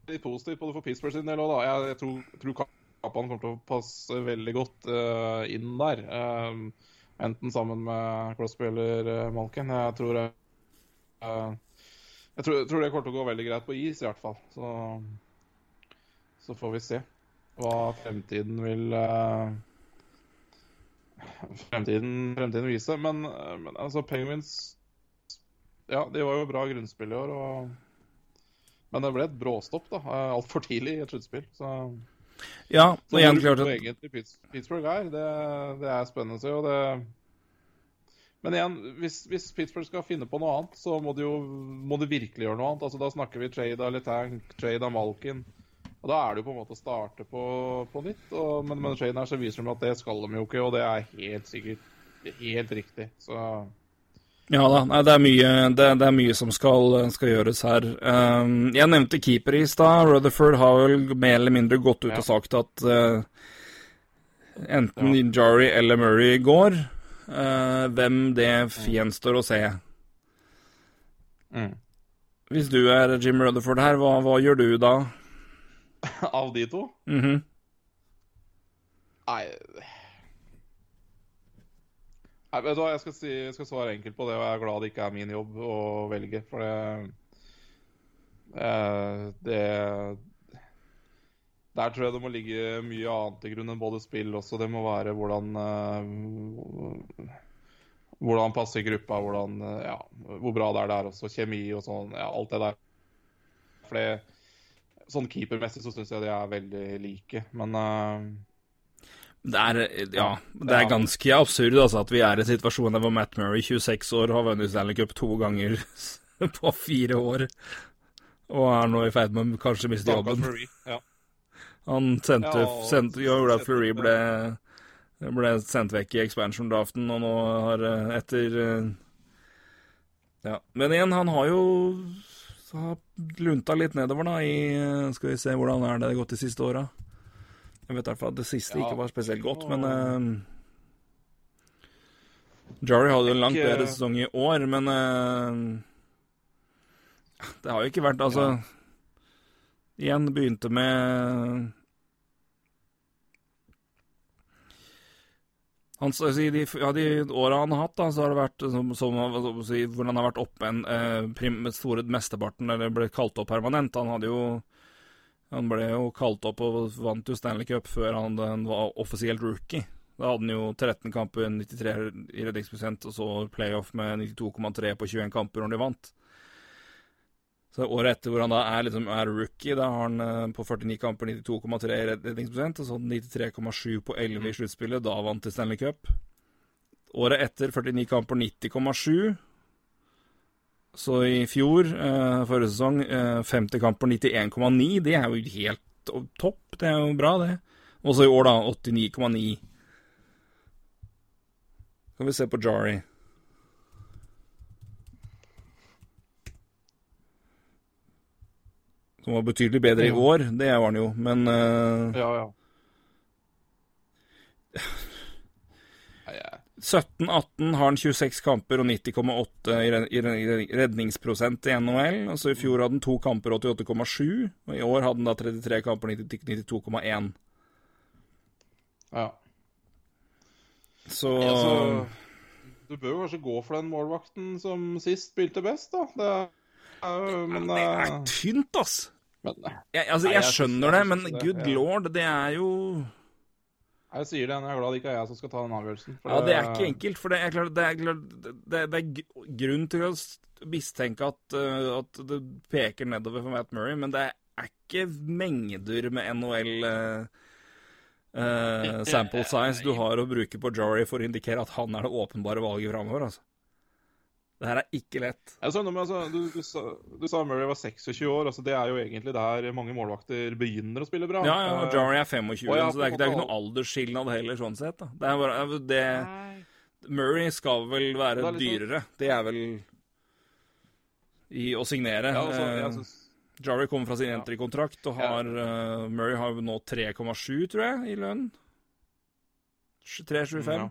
[SPEAKER 2] litt positivt på det for Pittsburgh sin del òg, da. Jeg, jeg tror, tror Kappan kommer til å passe veldig godt uh, inn der. Eh, enten sammen med Crosby eller uh, Malkin. Jeg tror eh, jeg tror, tror det kommer til å gå veldig greit på is, i hvert fall. Så, så får vi se hva fremtiden vil fremtiden, fremtiden vise. Men, eh, men altså, Penguins Ja, de var jo bra grunnspill i år, og Men det ble et bråstopp, da. Altfor tidlig i et sluttspill. Så,
[SPEAKER 1] Ja,
[SPEAKER 2] så
[SPEAKER 1] og igjen
[SPEAKER 2] hvor
[SPEAKER 1] klart
[SPEAKER 2] egentlig Pittsburgh er, det, det er spennende. Og det men igjen, hvis, hvis Pittsburgh skal finne på noe annet, så må de jo må de virkelig gjøre noe annet. Altså, Da snakker vi trade av Letang, trade av Malkin. Og Da er det jo på en måte å starte på, på nytt. Og, men med Shane her så viser de at det skal de jo ikke, og det er helt sikkert helt riktig. Så
[SPEAKER 1] Ja da, nei, det er mye, det, det er mye som skal, skal gjøres her. Um, jeg nevnte keeper i stad. Rutherford har vel mer eller mindre gått ut
[SPEAKER 2] Ja.
[SPEAKER 1] og sagt at uh, enten Jari eller Murray går. Uh, hvem det gjenstår å se.
[SPEAKER 2] mm.
[SPEAKER 1] Hvis du er Jim Rutherford her, hva, hva gjør du da?
[SPEAKER 2] Av de to?
[SPEAKER 1] Mhm.
[SPEAKER 2] Nei Nei, vet du hva, jeg skal, si, jeg skal svare enkelt på det, og jeg er glad det ikke er min jobb å velge, for det eh, Det Der tror jeg det må ligge mye annet til grunn enn både spill også. Det må være hvordan eh, hvordan passer gruppa, hvordan, eh, ja, hvor bra det er der også. Kjemi og sånn. Ja, alt det der. For det, sånn keepermessig så syns jeg de er veldig like, men uh,
[SPEAKER 1] det er, ja, det er ganske absurd altså, at vi er i situasjonen hvor Matt Murray, 26 år, har vunnet Stanley Cup to ganger på fire år, og er nå i ferd med å kanskje miste jobben.
[SPEAKER 2] Ja.
[SPEAKER 1] Han sendte, ja, sendte gjorde at Fleury ble, ble sendt vekk i expansion-draften, og nå har eh, etter eh, Ja. Men igjen, han har jo har lunta litt nedover, da, i Skal vi se, hvordan er det gått de siste åra? Jeg vet i hvert fall at det siste ja. ikke var spesielt godt, men uh, Jari hadde jo en langt bedre sesong i år, men uh, Det har jo ikke vært Altså. Igjen begynte med Han, altså, de, ja, de åra han har hatt, da, så har det vært som, som, si, hvor han har vært oppe en eh, prim, store mesteparten, eller ble kalt opp permanent. Han hadde jo han ble jo kalt opp og vant jo Stanley Cup før han var offisielt rookie. Da hadde han jo 13 kamper, 93 i redningsprosent, og så playoff med 92,3 på 21 kamper når de vant. Så året etter hvor han da er, liksom, er rookie, da har han eh, på 49 kamper 92,3 redningsprosent, og så 93,7 på 11 i sluttspillet. Da vant de Stanley Cup. Året etter 49 kamper 90,7. Så i fjor, eh, forrige sesong, eh, 50 kamper 91,9. Det er jo helt topp. Det er jo bra, det. Og så i år, da, 89,9. Kan vi se på Jari. Som var betydelig bedre i år, det var han jo, men uh,
[SPEAKER 2] Ja, ja.
[SPEAKER 1] 17-18 har han 26 kamper og 90,8 i redningsprosent i NHL. Altså I fjor hadde han to kamper 88,7, og i år hadde han da 33 kamper og 92,1.
[SPEAKER 2] Ja.
[SPEAKER 1] Så
[SPEAKER 2] altså, Du bør jo kanskje gå for den målvakten som sist spilte best, da. Det er,
[SPEAKER 1] men, det er eh, tynt, ass. Men, jeg, altså, jeg, skjønner det, men good lord, det er jo
[SPEAKER 2] jeg sier det, men jeg er glad det ikke er jeg som skal ta den avgjørelsen.
[SPEAKER 1] ja, det er ikke enkelt. For det er klart, det er, klart, det, det er grunn til å mistenke at, uh, at, det peker nedover for Matt Murray, men det er ikke mengder med NHL uh, uh, sample size du har å bruke på Jory for å indikere at han er det åpenbare valget framover. Altså. Det her er ikke lett.
[SPEAKER 2] Altså, altså, du, du, sa, du, sa, Murray var 26 år. Altså, det er jo egentlig der mange målvakter begynner å spille bra.
[SPEAKER 1] Ja, ja og Jarry er 25, og så det er, det er ikke noe aldersskilnad heller, sånn sett. Da. Det er bare, det, Murray skal vel være det liksom... dyrere. Det er vel i å signere. Ja, altså, eh, synes... Jarry kommer fra sin entry-kontrakt, og har, ja. uh, Murray har nå 3,7, tror jeg, i lønn. 3,25. Ja.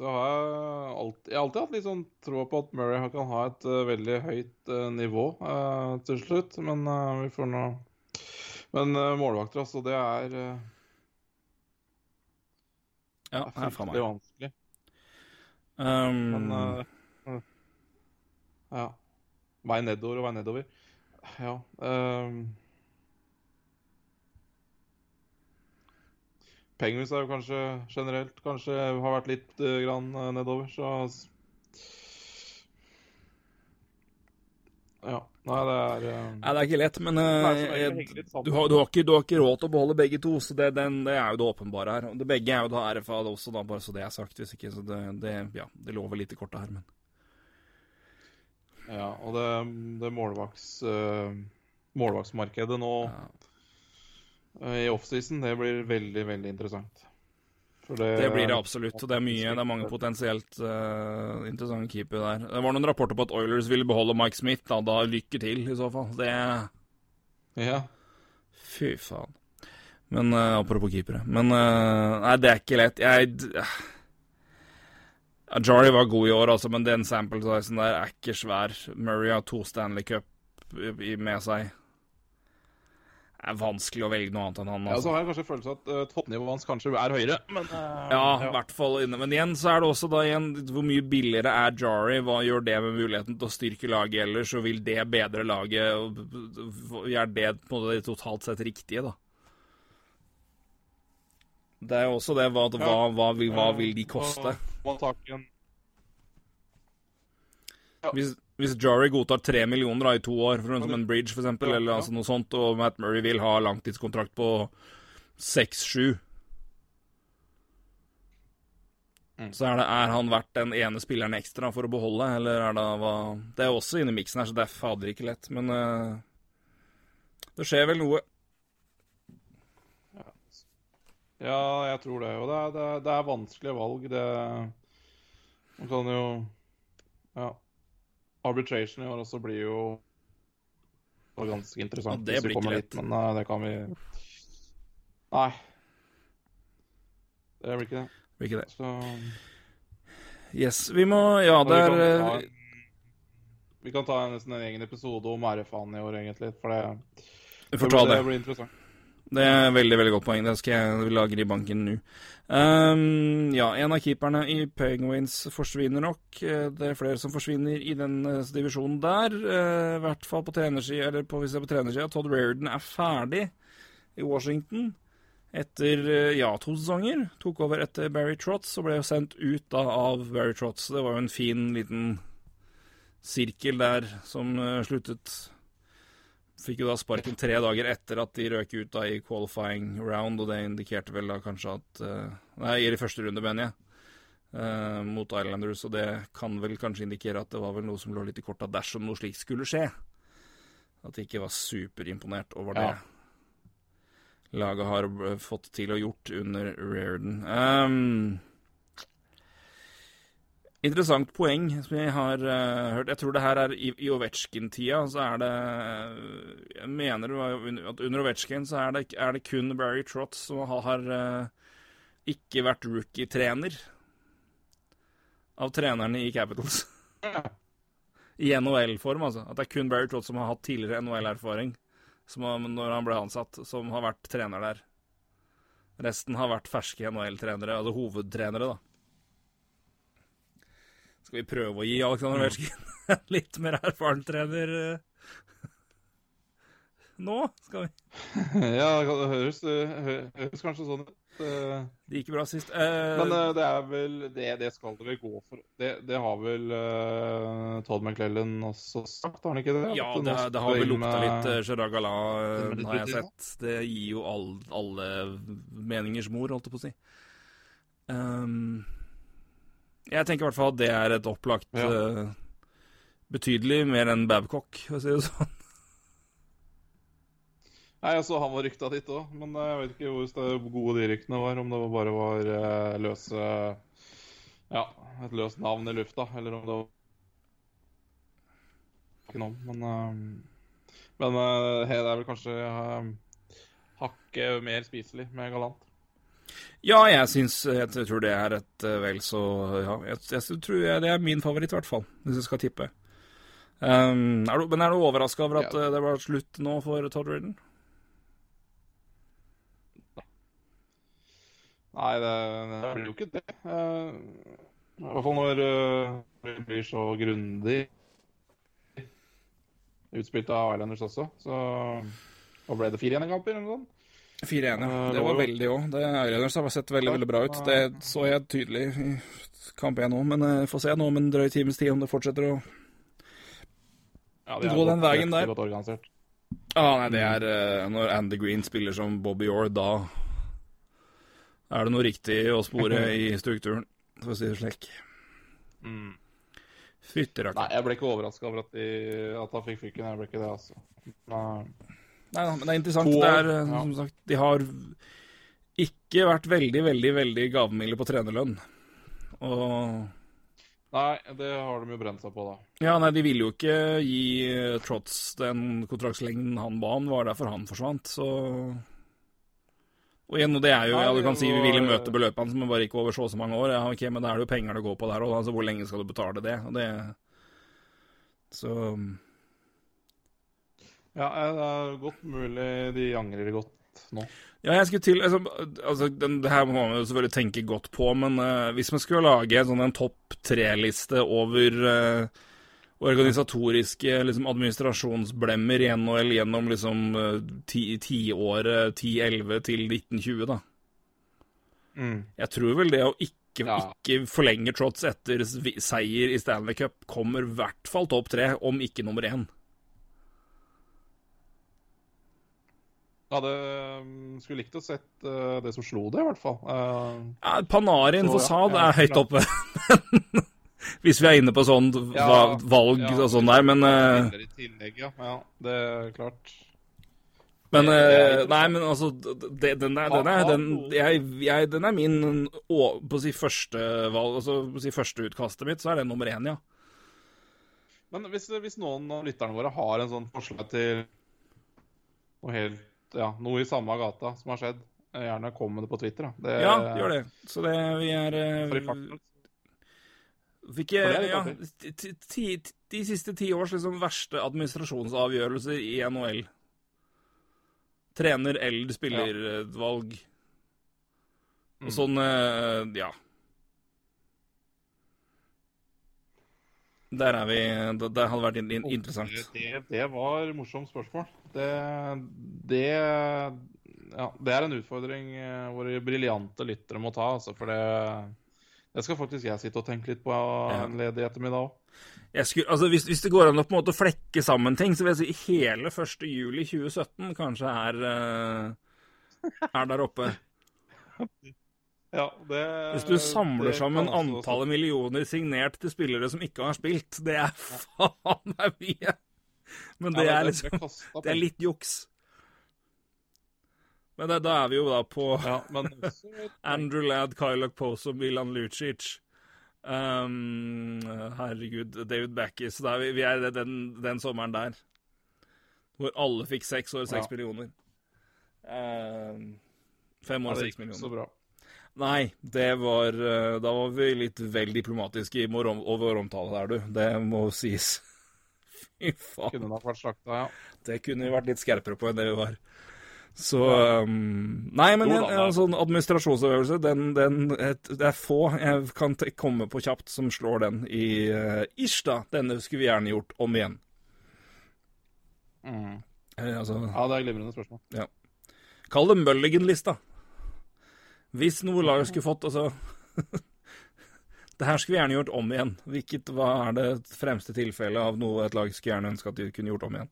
[SPEAKER 2] Så har jeg alltid, jeg har alltid hatt litt sånn tro på at Murray kan ha et uh, veldig høyt uh, nivå uh, til slutt. Men vi får nå Men målvakter, altså, det er
[SPEAKER 1] Ja, det er
[SPEAKER 2] fryktelig vanskelig.
[SPEAKER 1] Um...
[SPEAKER 2] Men Ja. Vei nedover og vei nedover. Ja. Um... Penguins er jo kanskje generelt kanskje har vært litt uh, grann uh, nedover, så Ja. Nei, det er uh,
[SPEAKER 1] Nei, det er ikke lett, men jeg, du, har, du, har ikke, du, har, ikke, råd til å beholde begge to, så det, den, det er jo det åpenbare her. Det begge er jo da RFA det også, da, bare så det er sagt. Hvis ikke, så det, det, ja, det lover litt i kortet her, men
[SPEAKER 2] Ja, og det, det målvakts, målvaktsmarkedet nå ja i offseason. Det blir veldig, veldig interessant.
[SPEAKER 1] Det, det, blir det absolutt. og Det er mye, det er mange potensielt uh, interessante keepere der. Det var noen rapporter på at Oilers ville beholde Mike Smith. Da, da lykke til, i så fall. Det
[SPEAKER 2] Ja.
[SPEAKER 1] Fy faen. Men uh, apropos keepere. Men uh, Nei, det er ikke lett. Jeg Jari var god i år, altså, men den sample sizen der er ikke svær. Murray har to Stanley Cup med seg. Er vanskelig å velge noe annet enn han.
[SPEAKER 2] Altså. Ja, så har jeg kanskje følelsen at uh, toppnivået hans kanskje er høyere, men
[SPEAKER 1] uh, Ja, i hvert fall inne. Men igjen så er det også da igjen hvor mye billigere er Jari? Hva gjør det med muligheten til å styrke laget ellers? Og vil det bedre laget? Og gjør det på en måte totalt sett riktige, da? Det er jo også det. Hva, hva, hva, vil, hva vil de koste?
[SPEAKER 2] Ikke en
[SPEAKER 1] Hvis, hvis Jari godtar tre millioner da, i to år, for som en bridge f.eks.,
[SPEAKER 2] Ja,
[SPEAKER 1] eller altså noe sånt, og Matt Murray vil ha langtidskontrakt på seks-sju
[SPEAKER 2] Mm.
[SPEAKER 1] Så er, det, er han verdt den ene spilleren ekstra for å beholde, eller er det hva Det er også inne i miksen her, så det er fader ikke lett, men uh, det skjer vel noe.
[SPEAKER 2] Ja, jeg tror det. Og det er, det er, det er vanskelige valg. Det Man kan jo Ja. Arbitration i år også blir jo ganske interessant.
[SPEAKER 1] Og det blir ikke lett.
[SPEAKER 2] dit, Men nei, det kan vi Nei. Det blir ikke det.
[SPEAKER 1] Blir ikke det.
[SPEAKER 2] Så
[SPEAKER 1] Yes, vi må Ja, det er eh,
[SPEAKER 2] Vi kan ta nesten en egen episode om RFA-en i år, egentlig. For det,
[SPEAKER 1] det, blir,
[SPEAKER 2] det,
[SPEAKER 1] det.
[SPEAKER 2] blir interessant.
[SPEAKER 1] Det er veldig veldig godt poeng. Det skal jeg lagre i banken nå. Um, ja, en av keeperne i Penguins forsvinner nok. Eh, Det er flere som forsvinner i den eh, divisjonen der. Uh, I hvert fall på trenersida, eller på, hvis det er på trenersida. Todd Reardon er ferdig i Washington etter ja, to sesonger. Tok over etter Barry Trotz og ble jo sendt ut da av Barry Trotz. Det var jo en fin liten sirkel der som uh, sluttet Fikk jo da sparken tre dager etter at de røk ut da i qualifying round, og det indikerte vel da kanskje at eh, Nei, i første runde, mener jeg. Uh, mot Islanders, og det kan vel kanskje indikere at det var vel noe som lå litt i korta dersom noe slikt skulle skje. At de ikke var superimponert over det
[SPEAKER 2] Ja.
[SPEAKER 1] laget har fått til og gjort under Reardon. Um, Interessant poeng som jeg har uh, hørt. Jeg tror det her er i, i Ovetsjkin-tida, så er det Jeg mener at under Ovetsjkin så er det, er det kun Barry Trotz som har, har uh, ikke vært rookie-trener av trenerne i Capitals. I NHL-form, altså. At det er kun Barry Trotz som har hatt tidligere NHL-erfaring når han ble ansatt, som har vært trener der. Resten har vært ferske NHL-trenere, altså hovedtrenere, da. Skal vi prøve å gi Alexander Ovetsjkin en litt mer erfaren trener eh, nå? Skal vi?
[SPEAKER 2] ja, det høres, høres kanskje sånn ut. Eh,
[SPEAKER 1] Det gikk bra sist. Uh,
[SPEAKER 2] Men det er vel det, det skal det vel gå for. Det, det har vel uh, Todd McClellan også sagt, har han ikke det?
[SPEAKER 1] ja, det, det har vel lukta litt uh, Gerard Gallat, eh, har jeg sett. Det gir jo all, alle meningers mor, holdt jeg på å si. Ehm, jeg tenker i hvert fall at det er et opplagt
[SPEAKER 2] Ja.
[SPEAKER 1] uh, Betydelig mer enn Babcock, for å si det sånn.
[SPEAKER 2] Nei, altså, han var rykta dit òg, men eh, jeg vet ikke hvor gode de ryktene var. Om det bare var eh, løse Ja, et løst navn i lufta, eller om det var Ikke noe men uh, Men uh, det er vel kanskje uh, hakket mer spiselig med Galant.
[SPEAKER 1] Ja, jeg syns Jeg tror det er et eh, vel så Ja, jeg, jeg tror jeg, det er min favoritt, i hvert fall, hvis jeg skal tippe. Um, er du, men er du overraska over at
[SPEAKER 2] Ja.
[SPEAKER 1] eh, det var slutt nå for Todd Ridden?
[SPEAKER 2] Nei, det, det blir jo ikke det. Uh, I hvert fall når uh, det blir så grundig utspilt av Islanders også. Så og ble det? Fire igjen i kamper, eller noe sånt?
[SPEAKER 1] 4-1, ja.
[SPEAKER 2] Eh,
[SPEAKER 1] Det
[SPEAKER 2] det
[SPEAKER 1] var veldig òg. Islanders har sett veldig veldig bra ut. Det så jeg tydelig i kamp 1 nå, men jeg får se nå om en drøy times tid om det fortsetter å
[SPEAKER 2] Ja,
[SPEAKER 1] Gå den veien der.
[SPEAKER 2] Godt organisert.
[SPEAKER 1] Ah, nei, det er eh, Når Andy Green spiller som Bobby Orr, da er det noe riktig å spore i strukturen, for å si det slik.
[SPEAKER 2] Mm.
[SPEAKER 1] Fytti
[SPEAKER 2] Nei, jeg ble ikke overraska over at, de, at han fikk fyken. Jeg ble ikke det, altså. Nei.
[SPEAKER 1] Nei da, men det er interessant.
[SPEAKER 2] To
[SPEAKER 1] Det er, eh,
[SPEAKER 2] ja.
[SPEAKER 1] som sagt, de har ikke vært veldig, veldig veldig gavmilde på trenerlønn. Og
[SPEAKER 2] Nei, det har de jo brent seg på, da.
[SPEAKER 1] Ja, nei, de ville jo ikke gi Trots den kontraktslengden han ba om. Det var derfor han forsvant, så Og igjen, det er jo
[SPEAKER 2] Nei,
[SPEAKER 1] Ja, du kan si vi ville møte beløpet hans, men bare ikke over så og så mange år. Ja, ok, men da er det jo penger det går på der òg, altså hvor lenge skal du betale det? Og det Så
[SPEAKER 2] Ja, eh, det er godt mulig de angrer godt nå.
[SPEAKER 1] Ja, jeg skulle til altså, altså, den, Det her må man jo selvfølgelig tenke godt på, men uh, hvis man skulle lage sånn en topp tre-liste over uh, organisatoriske liksom, administrasjonsblemmer i NHL gjennom liksom tiåret ti- 10-11 til 1920, da.
[SPEAKER 2] Mm.
[SPEAKER 1] Jeg tror vel det å ikke,
[SPEAKER 2] Ja.
[SPEAKER 1] ikke forlenge Trots etter seier i Stanley Cup kommer i hvert fall topp tre, om ikke nummer én.
[SPEAKER 2] Hadde mm, skulle likt å sett uh, det som slo det, i hvert fall. Uh,
[SPEAKER 1] Ja, Panarin
[SPEAKER 2] Så,
[SPEAKER 1] for
[SPEAKER 2] ja,
[SPEAKER 1] Saad
[SPEAKER 2] ja,
[SPEAKER 1] er høyt oppe. Hvis vi er inne på sånn valg og sånn der, men
[SPEAKER 2] uh, i tillegg, ja. ja. Det er klart.
[SPEAKER 1] Men
[SPEAKER 2] er
[SPEAKER 1] Nei, men altså det, den, er, den, er, den, jeg, jeg, den er min å, På å si første valg Altså på å si første utkastet mitt, så er det nummer én, ja.
[SPEAKER 2] Men hvis, hvis noen av lytterne våre har en sånn forslag til noe helt Ja, noe i samme gata som har skjedd, eh, gjerne kom med det på Twitter. Da. Det,
[SPEAKER 1] Ja, gjør det. Så det vi er eh,
[SPEAKER 2] For i farten.
[SPEAKER 1] Fikk
[SPEAKER 2] er litt
[SPEAKER 1] ja, ti- ti- de siste ti års liksom verste administrasjonsavgjørelser i NHL. Trener eller spillervalg. Ja.
[SPEAKER 2] Mm.
[SPEAKER 1] sånn, eh, ja. Der er vi Det, det hadde vært in, in, interessant.
[SPEAKER 2] Det, det var morsomt spørsmål. Det, det Ja, det er en utfordring eh, våre briljante lyttere må ta, altså, for det det skal faktisk jeg sitte og tenke litt på en ledig ettermiddag òg.
[SPEAKER 1] Altså hvis, hvis det går an å på en måte flekke sammen ting, så vil jeg si hele 1. juli 2017 kanskje er, eh, er der oppe.
[SPEAKER 2] Ja, det,
[SPEAKER 1] Hvis du samler sammen antallet millioner signert til spillere som ikke har spilt, det er faen meg mye. Men det
[SPEAKER 2] Ja,
[SPEAKER 1] er liksom Det er litt juks. Men det, da er vi jo da på
[SPEAKER 2] Ja, men
[SPEAKER 1] Andrew Ladd, Kylok Poso, Milan Lucic. Um, herregud, David Backis. Da er vi, vi er den, den sommeren der. Hvor alle fikk seks år, seks
[SPEAKER 2] Ja.
[SPEAKER 1] millioner. Um, fem år, seks millioner.
[SPEAKER 2] så bra.
[SPEAKER 1] Nei, det var eh, Da var vi litt vel diplomatiske i vår omtale der, du. Det må sies. Fy faen.
[SPEAKER 2] Kunne nok vært slakta, ja.
[SPEAKER 1] Det kunne vi vært litt skerpere på enn det vi var. Så um, Nei, men en, en sånn administrasjonsøvelse, den, den et, Det er få jeg kan komme på kjapt som slår den i uh, Ish, da. Denne skulle vi gjerne gjort om igjen.
[SPEAKER 2] Mm.
[SPEAKER 1] Eh, altså
[SPEAKER 2] Ja, det er glimrende spørsmål.
[SPEAKER 1] Kall det Mulligan-lista. Hvis noe lag skulle fått Altså Det her skulle vi gjerne gjort om igjen. Hvilket, hva er det fremste tilfellet av noe et lag skulle gjerne ønske at de kunne gjort om igjen?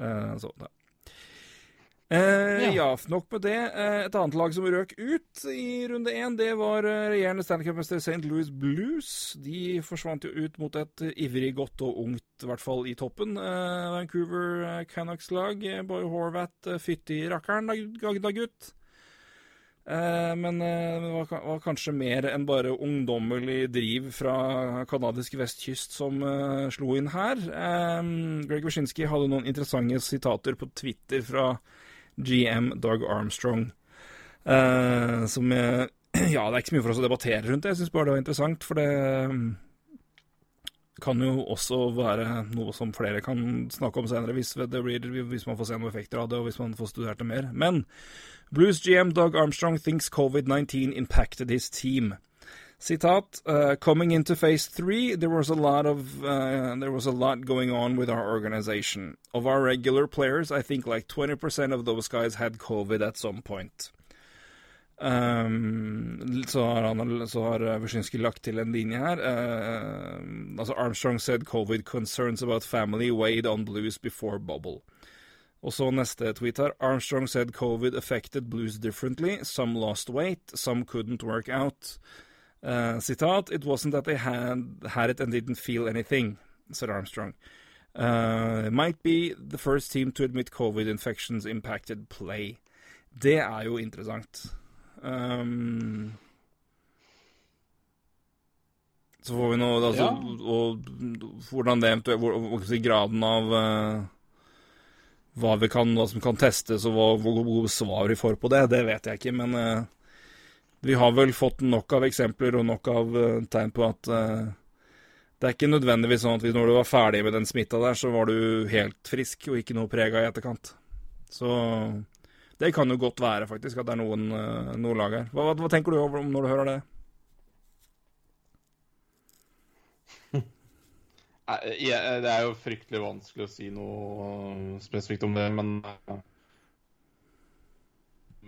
[SPEAKER 1] Uh, så, ja. Eh, ja.
[SPEAKER 2] Ja.
[SPEAKER 1] nok med det. Eh, et annet lag som røk ut i runde én, det var eh, regjerende Stanley Cup-mester St. Louis Blues. De forsvant jo ut mot et ivrig, godt og ungt, i hvert fall i toppen. Eh, Vancouver Canucks-lag. Boy Horvath, fytti rakkeren, da, da gutt. Eh, men eh, det var, kanskje mer enn bare ungdommelig driv fra kanadisk vestkyst som eh, slo inn her. Greg Wyszynski hadde noen interessante sitater på Twitter fra GM Doug Armstrong. som Ja, det er ikke så mye for oss å debattere rundt det. Jeg syns bare det var interessant, for det eh, kan jo også være noe som flere kan snakke om senere, hvis, blir, hvis man får se noen effekter av det, og hvis man får studert det mer. Men Blues GM Doug Armstrong thinks COVID-19 impacted his team. Citat, uh, coming into phase three, there was a lot of uh, there was a lot going on with our organization. Of our regular players, I think like 20% of those guys had COVID at some point. Um, så har, han, uh, Wyszynski lagt til en linje her. Uh, altså Armstrong said COVID concerns about family weighed on blues before bubble. Og så neste tweet her. Armstrong said COVID affected blues differently. Some lost weight, some couldn't work out. Uh, sitat, It wasn't that they had, had it and didn't feel anything, said Armstrong. Uh, might be the first team to admit COVID infections impacted play. Det er jo interessant. Um, så får vi noe altså,
[SPEAKER 2] Ja.
[SPEAKER 1] og, hvordan det eventuelt hvor, hvor, Graden av uh, hva, vi kan, hva som kan testes, og hva, hvor gode svar vi får på det, det vet jeg ikke. Men uh, vi har vel fått nok av eksempler og nok av uh, tegn på at det er ikke nødvendigvis sånn at når du var ferdig med den smitta der, så var du helt frisk og ikke noe prega i etterkant. Så det kan jo godt være, faktisk, at det er noen, eh, noen lag her. Hva, hva tenker du om når du hører det?
[SPEAKER 2] Nei, Det er jo fryktelig vanskelig å si noe spesifikt om det, men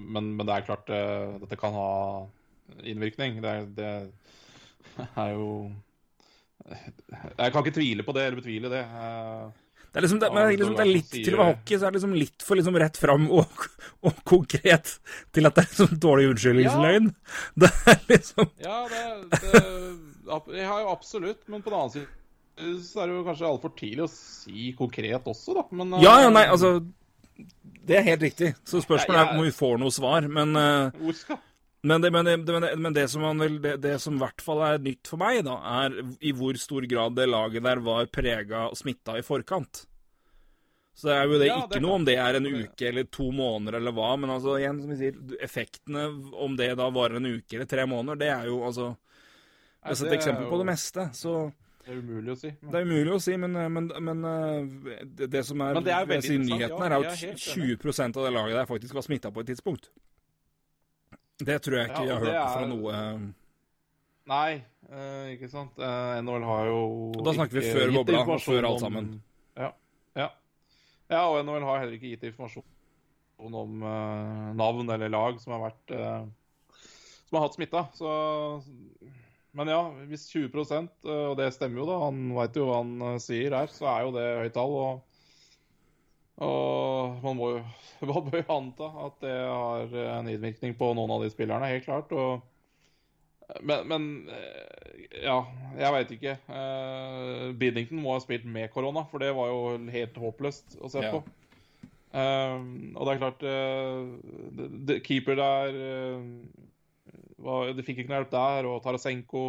[SPEAKER 2] Men, men det er klart eh, dette kan ha innvirkning. Det er, det er jo Jeg kan ikke tvile på det, eller betvile det. Eh,
[SPEAKER 1] Det er liksom, det, men liksom, det er litt til å
[SPEAKER 2] være
[SPEAKER 1] hockey, så er det liksom litt for liksom rett fram og, og konkret til at det er liksom dårlig unnskyldningsløgn. Det er liksom
[SPEAKER 2] Ja, det, det Jeg har jo absolutt, men på den annen side så er det jo kanskje altfor tidlig å si konkret også, da. Men, eh,
[SPEAKER 1] Ja, ja, nei, altså Det er helt riktig. Så spørsmålet er om vi får noe svar, men uh,
[SPEAKER 2] Hvor skal
[SPEAKER 1] Men det, men, det, men, det, men det som vel, det, som i hvert fall er nytt for meg, da, er i hvor stor grad det laget der var prega og smitta i forkant. Så det er jo det
[SPEAKER 2] Ja,
[SPEAKER 1] ikke noe om det er en uke eller to måneder eller hva, men altså igjen, som vi sier, effektene om det da varer en uke eller tre måneder, det er jo altså Det er et eksempel på det meste. Så
[SPEAKER 2] Det er umulig å si. Men,
[SPEAKER 1] det er umulig å si, men, men, men eh, det, som er,
[SPEAKER 2] Men det er
[SPEAKER 1] vil si, nyheten her, er
[SPEAKER 2] er
[SPEAKER 1] at 20% av det laget der faktisk var smitta på et tidspunkt. Det tror jeg ikke
[SPEAKER 2] Ja,
[SPEAKER 1] jeg har hørt
[SPEAKER 2] er...
[SPEAKER 1] fra noe
[SPEAKER 2] Nei, uh, ikke sant. Uh, NHL har jo
[SPEAKER 1] Og da snakker vi før bobla, og før alt
[SPEAKER 2] om-
[SPEAKER 1] sammen.
[SPEAKER 2] Ja, ja. ja, og NHL har heller ikke gitt informasjon om uh, navn eller lag som har vært eh, Som har hatt smitta. Så Men ja, hvis 20 eh, og det stemmer jo, da, han veit jo hva han eh, sier her, så er jo det høyt tall. og og man må jo man bør jo anta at det har en innvirkning på noen av de spillerne, helt klart. Og, men, men eh, ja, jeg veit ikke. Uh, Biddington må ha spilt med korona, for det var jo helt håpløst å se
[SPEAKER 1] Ja.
[SPEAKER 2] på. Eh, og det er klart uh, det, det, Keeper der eh, var, De fikk ikke noe hjelp der, og Tarasenko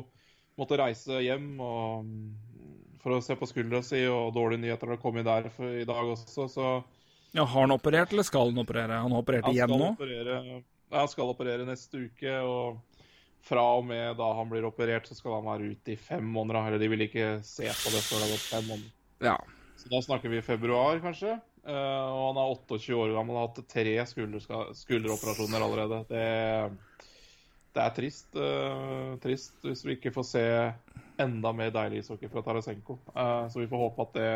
[SPEAKER 2] måtte reise hjem og, for å se på skuldra si, og dårlige nyheter har kommet der for, i dag også, så
[SPEAKER 1] Ja, Har han operert, eller skal han operere? Han har operert
[SPEAKER 2] han
[SPEAKER 1] igjen nå?
[SPEAKER 2] Operere, han skal operere neste uke, og fra og med da han blir operert, så skal han være ute i fem måneder. Eller de vil ikke se på det før det har gått fem måneder.
[SPEAKER 1] Ja.
[SPEAKER 2] Så da snakker vi februar, kanskje. Uh, og han er 28 år gammel og har hatt tre skulderoperasjoner allerede. Det, det er trist. uh, trist hvis vi ikke får se enda mer deilig ishockey fra Tarasenko. Uh, så vi får håpe at det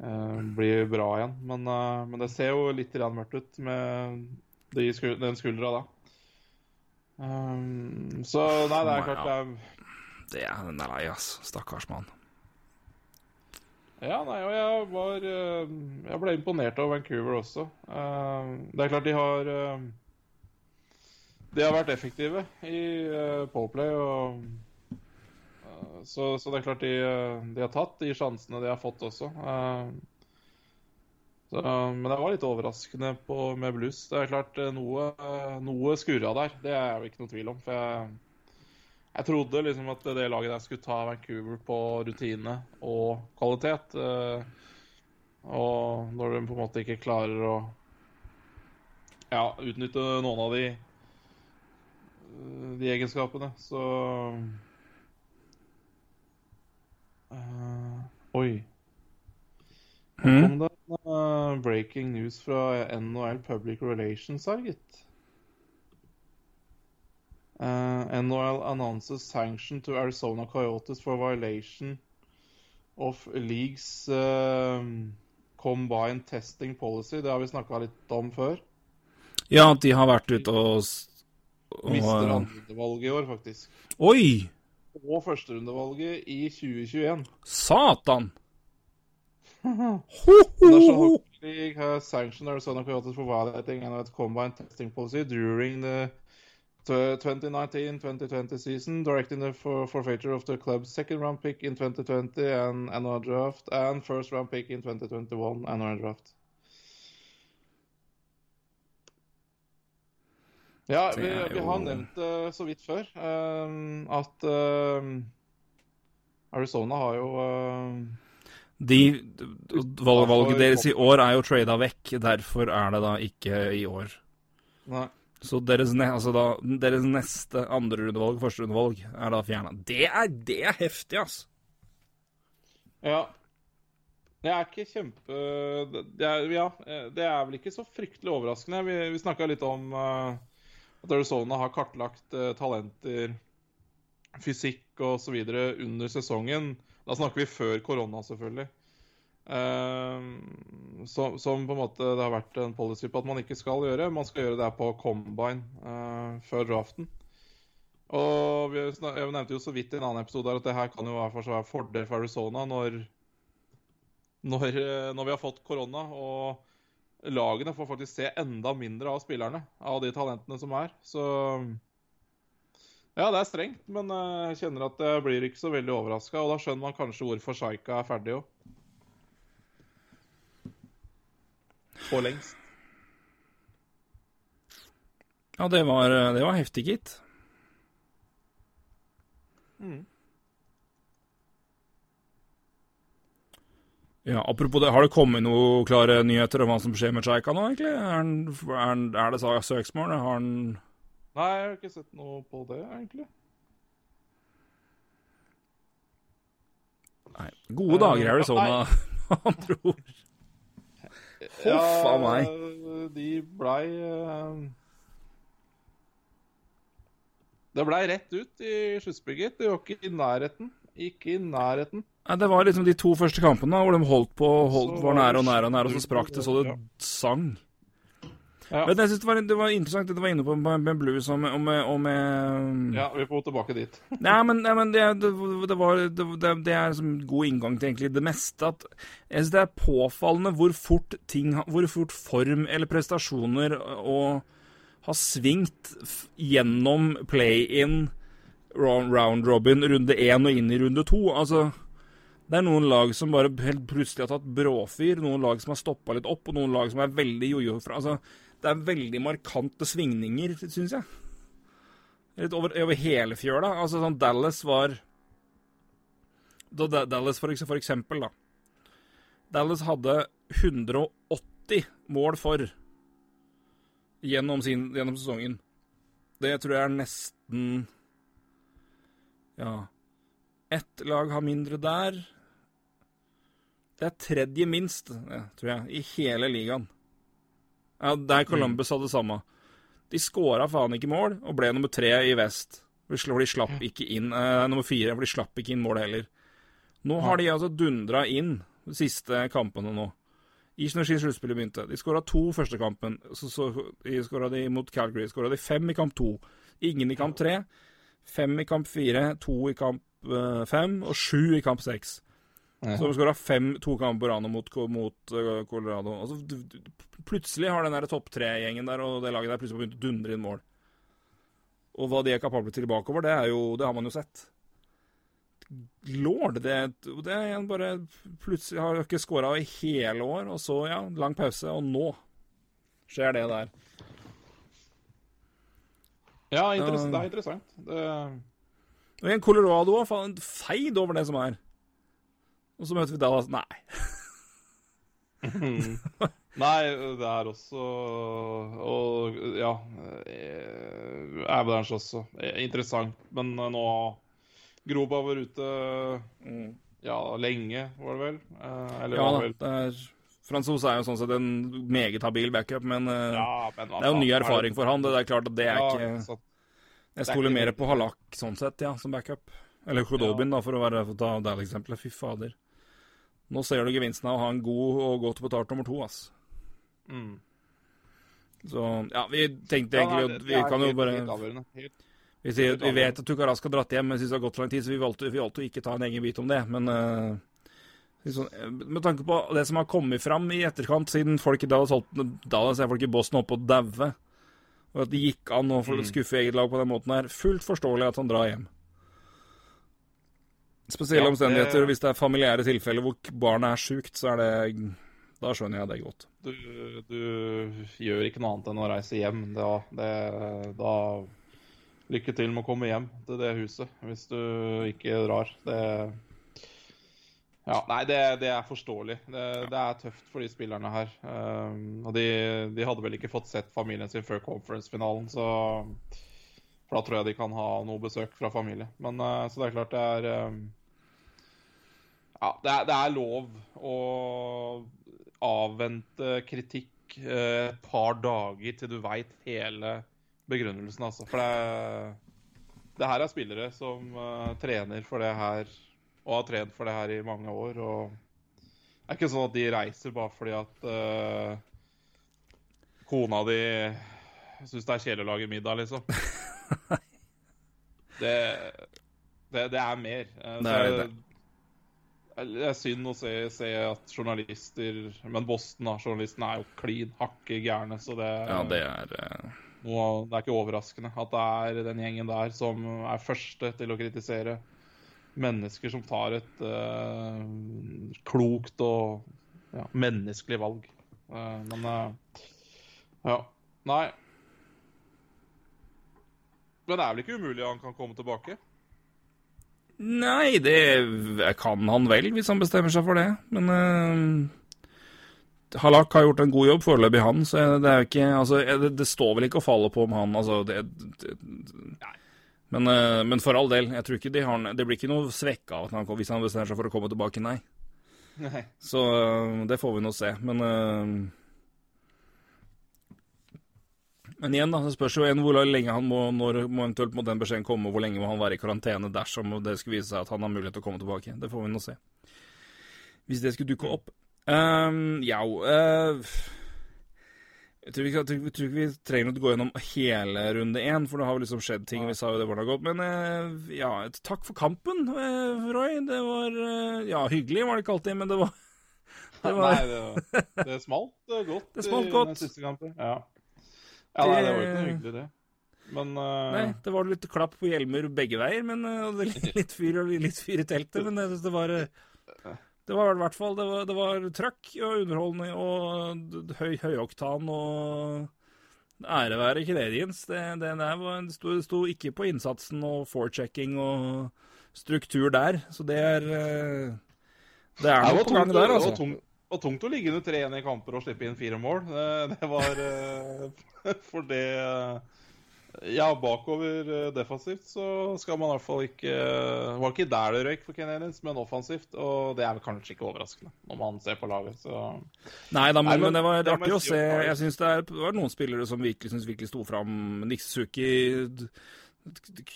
[SPEAKER 2] uh, blir bra igjen. Men, men det ser jo litt mørkt ut med de skul den skuldra da. Um, så nei, det er klart det er
[SPEAKER 1] Det er Nei, ass. Stakkars mann.
[SPEAKER 2] Ja, nei, og jeg var Jeg ble imponert av Vancouver også. Det er klart de har De har vært effektive i uh, Powerplay, og uh, så, så det er klart de, eh, de har tatt de sjansene de har fått også. Uh, Så, men det var litt overraskende på, med blues. Det er klart noe, noe skurra der. Det er jo ikke noe tvil om. For jeg, jeg trodde liksom at det laget der skulle ta Vancouver på rutine og kvalitet. Og når de på en måte ikke klarer å ja, utnytte noen av de, de egenskapene, så uh, Oi. Her kom det en uh, breaking news fra NHL Public Relations her, gitt. Uh, NHL announces sanction to Arizona Coyotes for violation of league's eh, combined testing policy. Det har vi snakka litt om før.
[SPEAKER 1] Ja, at de har vært ute og
[SPEAKER 2] Mister andrerundevalget i år, faktisk.
[SPEAKER 1] Oi!
[SPEAKER 2] Og førsterundevalget i 2021.
[SPEAKER 1] Satan!
[SPEAKER 2] National! Hockey League has sanctioned Arizona Coyotes for violating NHL's combined testing policy during the 2019-2020 season, directing the for forfeiture of the club's second round pick in 2020 and NHL draft, and first round pick in 2021 NHL draft. Ja, vi, vi har nevnt det så vidt før, eh, at eh, Arizona har jo eh,
[SPEAKER 1] De, valg, valget deres i år er jo trada vekk, derfor er det da ikke i år.
[SPEAKER 2] Nei.
[SPEAKER 1] Så deres, ne, altså da, deres neste andrerundevalg, førsterundevalg, er da fjerna. Det, det er heftig, ass!
[SPEAKER 2] Ja. Det er ikke kjempe det er, Ja, det er vel ikke så fryktelig overraskende. Vi, vi snakka litt om eh, at Arizona har kartlagt eh, talenter, fysikk osv. under sesongen. Da snakker vi før korona, selvfølgelig. Uh, som, som på en måte det har vært en policy på at man ikke skal gjøre. Man skal gjøre det på combine uh, før draften. Og vi Jeg nevnte jo så vidt i en annen episode at det her kan jo være være fordel for Arizona når, når, eh, når vi har fått korona og lagene får faktisk se enda mindre av spillerne, av de talentene som er. Så ja, det er strengt, men eh, jeg kjenner at jeg blir ikke så veldig overraska. Og da skjønner man kanskje hvorfor Shaika er ferdig òg. For lengst.
[SPEAKER 1] Ja, det var, det var heftig, gitt.
[SPEAKER 2] Mm.
[SPEAKER 1] Ja, Apropos det, har det kommet noen klare nyheter om hva som skjer med Chaika nå, egentlig? Er, han, er, er det søksmål? Har han
[SPEAKER 2] Nei, jeg har ikke sett noe på det, egentlig.
[SPEAKER 1] Nei. Gode dager i Arizona, med andre ord. Huff a meg.
[SPEAKER 2] De blei eh, Det blei rett ut i sluttspillet. De var ikke i nærheten. Ikke i nærheten.
[SPEAKER 1] Nei, Det var liksom de to første kampene hvor de holdt på, holdt, var nære og nære og nære, og så sprakk det så det sang.
[SPEAKER 2] Ja.
[SPEAKER 1] Men jeg synes det var, det var interessant det du var inne på med, blues og med, og med, og med
[SPEAKER 2] Ja, vi får tilbake dit.
[SPEAKER 1] Nei, men, nei, men det, det, det, var, det er liksom god inngang til egentlig det meste. At jeg synes det er påfallende hvor fort ting Hvor fort form eller prestasjoner og har svingt gjennom play-in, round, round robin, runde én og inn i runde to. Altså det er noen lag som bare helt plutselig har tatt bråfyr, noen lag som har stoppa litt opp, og noen lag som er veldig jojo fra Altså, det er veldig markante svingninger, syns jeg. Litt over, over hele fjøla. Altså sånn Dallas var da, Da- Dallas, for, ekse- for eksempel, da. Dallas hadde 180 mål for gjennom, sin, gjennom sesongen. Det tror jeg er nesten Ja. Ett lag har mindre der. Det er tredje minst, tror jeg, i hele ligaen. Ja, Der Columbus hadde det samme. De skåra faen ikke mål, og ble nummer tre i vest. For de slapp ikke inn eh, Nummer fire, for de slapp ikke inn målet heller. Nå har de altså dundra inn de siste kampene nå. I når sluttspillet begynte. De skåra to første kampen. Så, så de skåra de mot Calgary. Skåra de fem i kamp to. Ingen i kamp tre. Fem i kamp fire, to i kamp eh, fem og sju i kamp seks. Så de skåra to kamper på rad mot, mot eh, Colorado. Altså, du- du- plutselig har den der topp tre-gjengen der og det laget der plutselig begynt å dundre inn mål. Og hva de er kapable til bakover, det, er jo, det har man jo sett. Lord, det, det er igjen bare Plutselig har ikke skåra i hele år, og så, ja, lang pause, og nå skjer det der.
[SPEAKER 2] Ja, det er interessant. Det,
[SPEAKER 1] Og igjen, Colorado har faen feid over det som er. Og så møter vi Dallas. Nei.
[SPEAKER 2] Nei, det er også Og ja eh, Avalanche også. Eh, Interessant. Men eh, nå Groba var ute ja, lenge, var det vel? Eh, Eller
[SPEAKER 1] Ja
[SPEAKER 2] vel
[SPEAKER 1] Det er, Fransos er jo sånn sett en meget habil backup, men eh,
[SPEAKER 2] ja, men
[SPEAKER 1] det er jo ny
[SPEAKER 2] er
[SPEAKER 1] erfaring for han. Det er klart at det er
[SPEAKER 2] Ja,
[SPEAKER 1] ikke Jeg
[SPEAKER 2] er
[SPEAKER 1] stoler mer på Halak sånn sett, ja, som backup. Eller Kodobin, da, for å være, for å ta det eksempelet. Fy fader. Nå ser du gevinsten av å ha en god og godt betalt nummer to, ass.
[SPEAKER 2] Mm.
[SPEAKER 1] Så ja, vi tenkte
[SPEAKER 2] Ja,
[SPEAKER 1] egentlig
[SPEAKER 2] nei,
[SPEAKER 1] at
[SPEAKER 2] det
[SPEAKER 1] vi kan jo bare
[SPEAKER 2] helt
[SPEAKER 1] Vi, sier, vi vet at Tukarask har dratt hjem, men synes det har gått for lang tid, så vi valgte, vi valgte å ikke ta en egen bit om det. Men uh, med tanke på det som har kommet fram i etterkant, siden folk i Dallas holdt Dallas er folk i Boston oppe og daue, og at det gikk an å
[SPEAKER 2] Mm.
[SPEAKER 1] skuffe eget lag på den måten her, fullt forståelig at han drar hjem. Spesielle
[SPEAKER 2] Ja,
[SPEAKER 1] omstendigheter, og hvis det er familiære tilfeller hvor barnet er sjukt, så er det Da skjønner jeg det godt.
[SPEAKER 2] Du, du gjør ikke noe annet enn å reise hjem. Da, det, da Lykke til med å komme hjem til det huset hvis du ikke drar. Det Ja, nei, det, det er forståelig. Det, det er tøft for de spillerne her. Um, og de, de hadde vel ikke fått sett familien sin før conference-finalen, så For da tror jeg de kan ha noe besøk fra familie. Men uh, Så det er klart det er um, Ja, det er, det er lov å avvente kritikk eh, et par dager til du veit hele begrunnelsen, altså. For det, det her er spillere som eh, trener for det her, og har trent for det her i mange år. og Det er ikke sånn at de reiser bare fordi at uh, kona di syns det er kjedelig middag, liksom. Det, det, det er mer. Eh,
[SPEAKER 1] Det er det.
[SPEAKER 2] Det er synd å se, se at journalister Men Boston, da. Journalistene er jo klin hakke gærne, så det,
[SPEAKER 1] Ja, det er eh,
[SPEAKER 2] noe, det er ikke overraskende at det er den gjengen der som er første til å kritisere mennesker som tar et uh, klokt og ja, menneskelig valg. Uh, men uh, ja. Nei. Men det er vel ikke umulig han kan komme tilbake?
[SPEAKER 1] Nei, det kan han vel, hvis han bestemmer seg for det. Men uh, Halak har gjort en god jobb foreløpig, han. Så det er jo ikke Altså, det, det står vel ikke å falle på om han Altså, det, det men, uh, men for all del, jeg tror ikke de har Det blir ikke noe svekka av at han, hvis han bestemmer seg for å komme tilbake, nei.
[SPEAKER 2] Nei.
[SPEAKER 1] Så uh, det får vi nå se. Men eh, Men igjen, da, det spørs jo igjen hvor lenge han må Når må eventuelt må den beskjeden komme, og hvor lenge må han være i karantene dersom det skulle vise seg at han har mulighet til å komme tilbake. Det får vi nå se. Hvis det skulle dukke opp. Um, ja uh, jeg tror, ikke, jeg, tror, ikke vi trenger å gå gjennom hele runde én, for det har jo liksom skjedd ting. Vi sa jo det hvordan det har gått. Men uh, ja, takk for kampen, uh, Roy. Det var Ja, hyggelig var det ikke alltid, men det var,
[SPEAKER 2] det var... Nei, det, det smalt godt.
[SPEAKER 1] Det smalt godt.
[SPEAKER 2] I den siste kampen. Ja. Ja, nei, det var ikke noe hyggelig, det. Men uh...
[SPEAKER 1] Nei, det var litt klapp på hjelmer begge veier, men uh, litt fyr og litt fyr i teltet. Men jeg det var Det var i hvert fall Det var, det var trøkk og underholdende og høy, høyoktan og ære være Canadiens. Det, det, der var, det, sto, det sto ikke på innsatsen og forechecking og struktur der, så det er Det er noe på gang der, altså.
[SPEAKER 2] Det var tungt å ligge under 3-1 i kamper og slippe inn fire mål. Det, det var For det Ja, bakover defensivt så skal man i hvert fall ikke Det var ikke der det røyk for Kenelins, men offensivt. Og det er vel kanskje ikke overraskende når man ser på laget, så
[SPEAKER 1] Nei da, men, Nei, men, det var det artig å se. Jeg syns det, det, var noen spillere som virkelig, synes virkelig sto fram. Nixesuki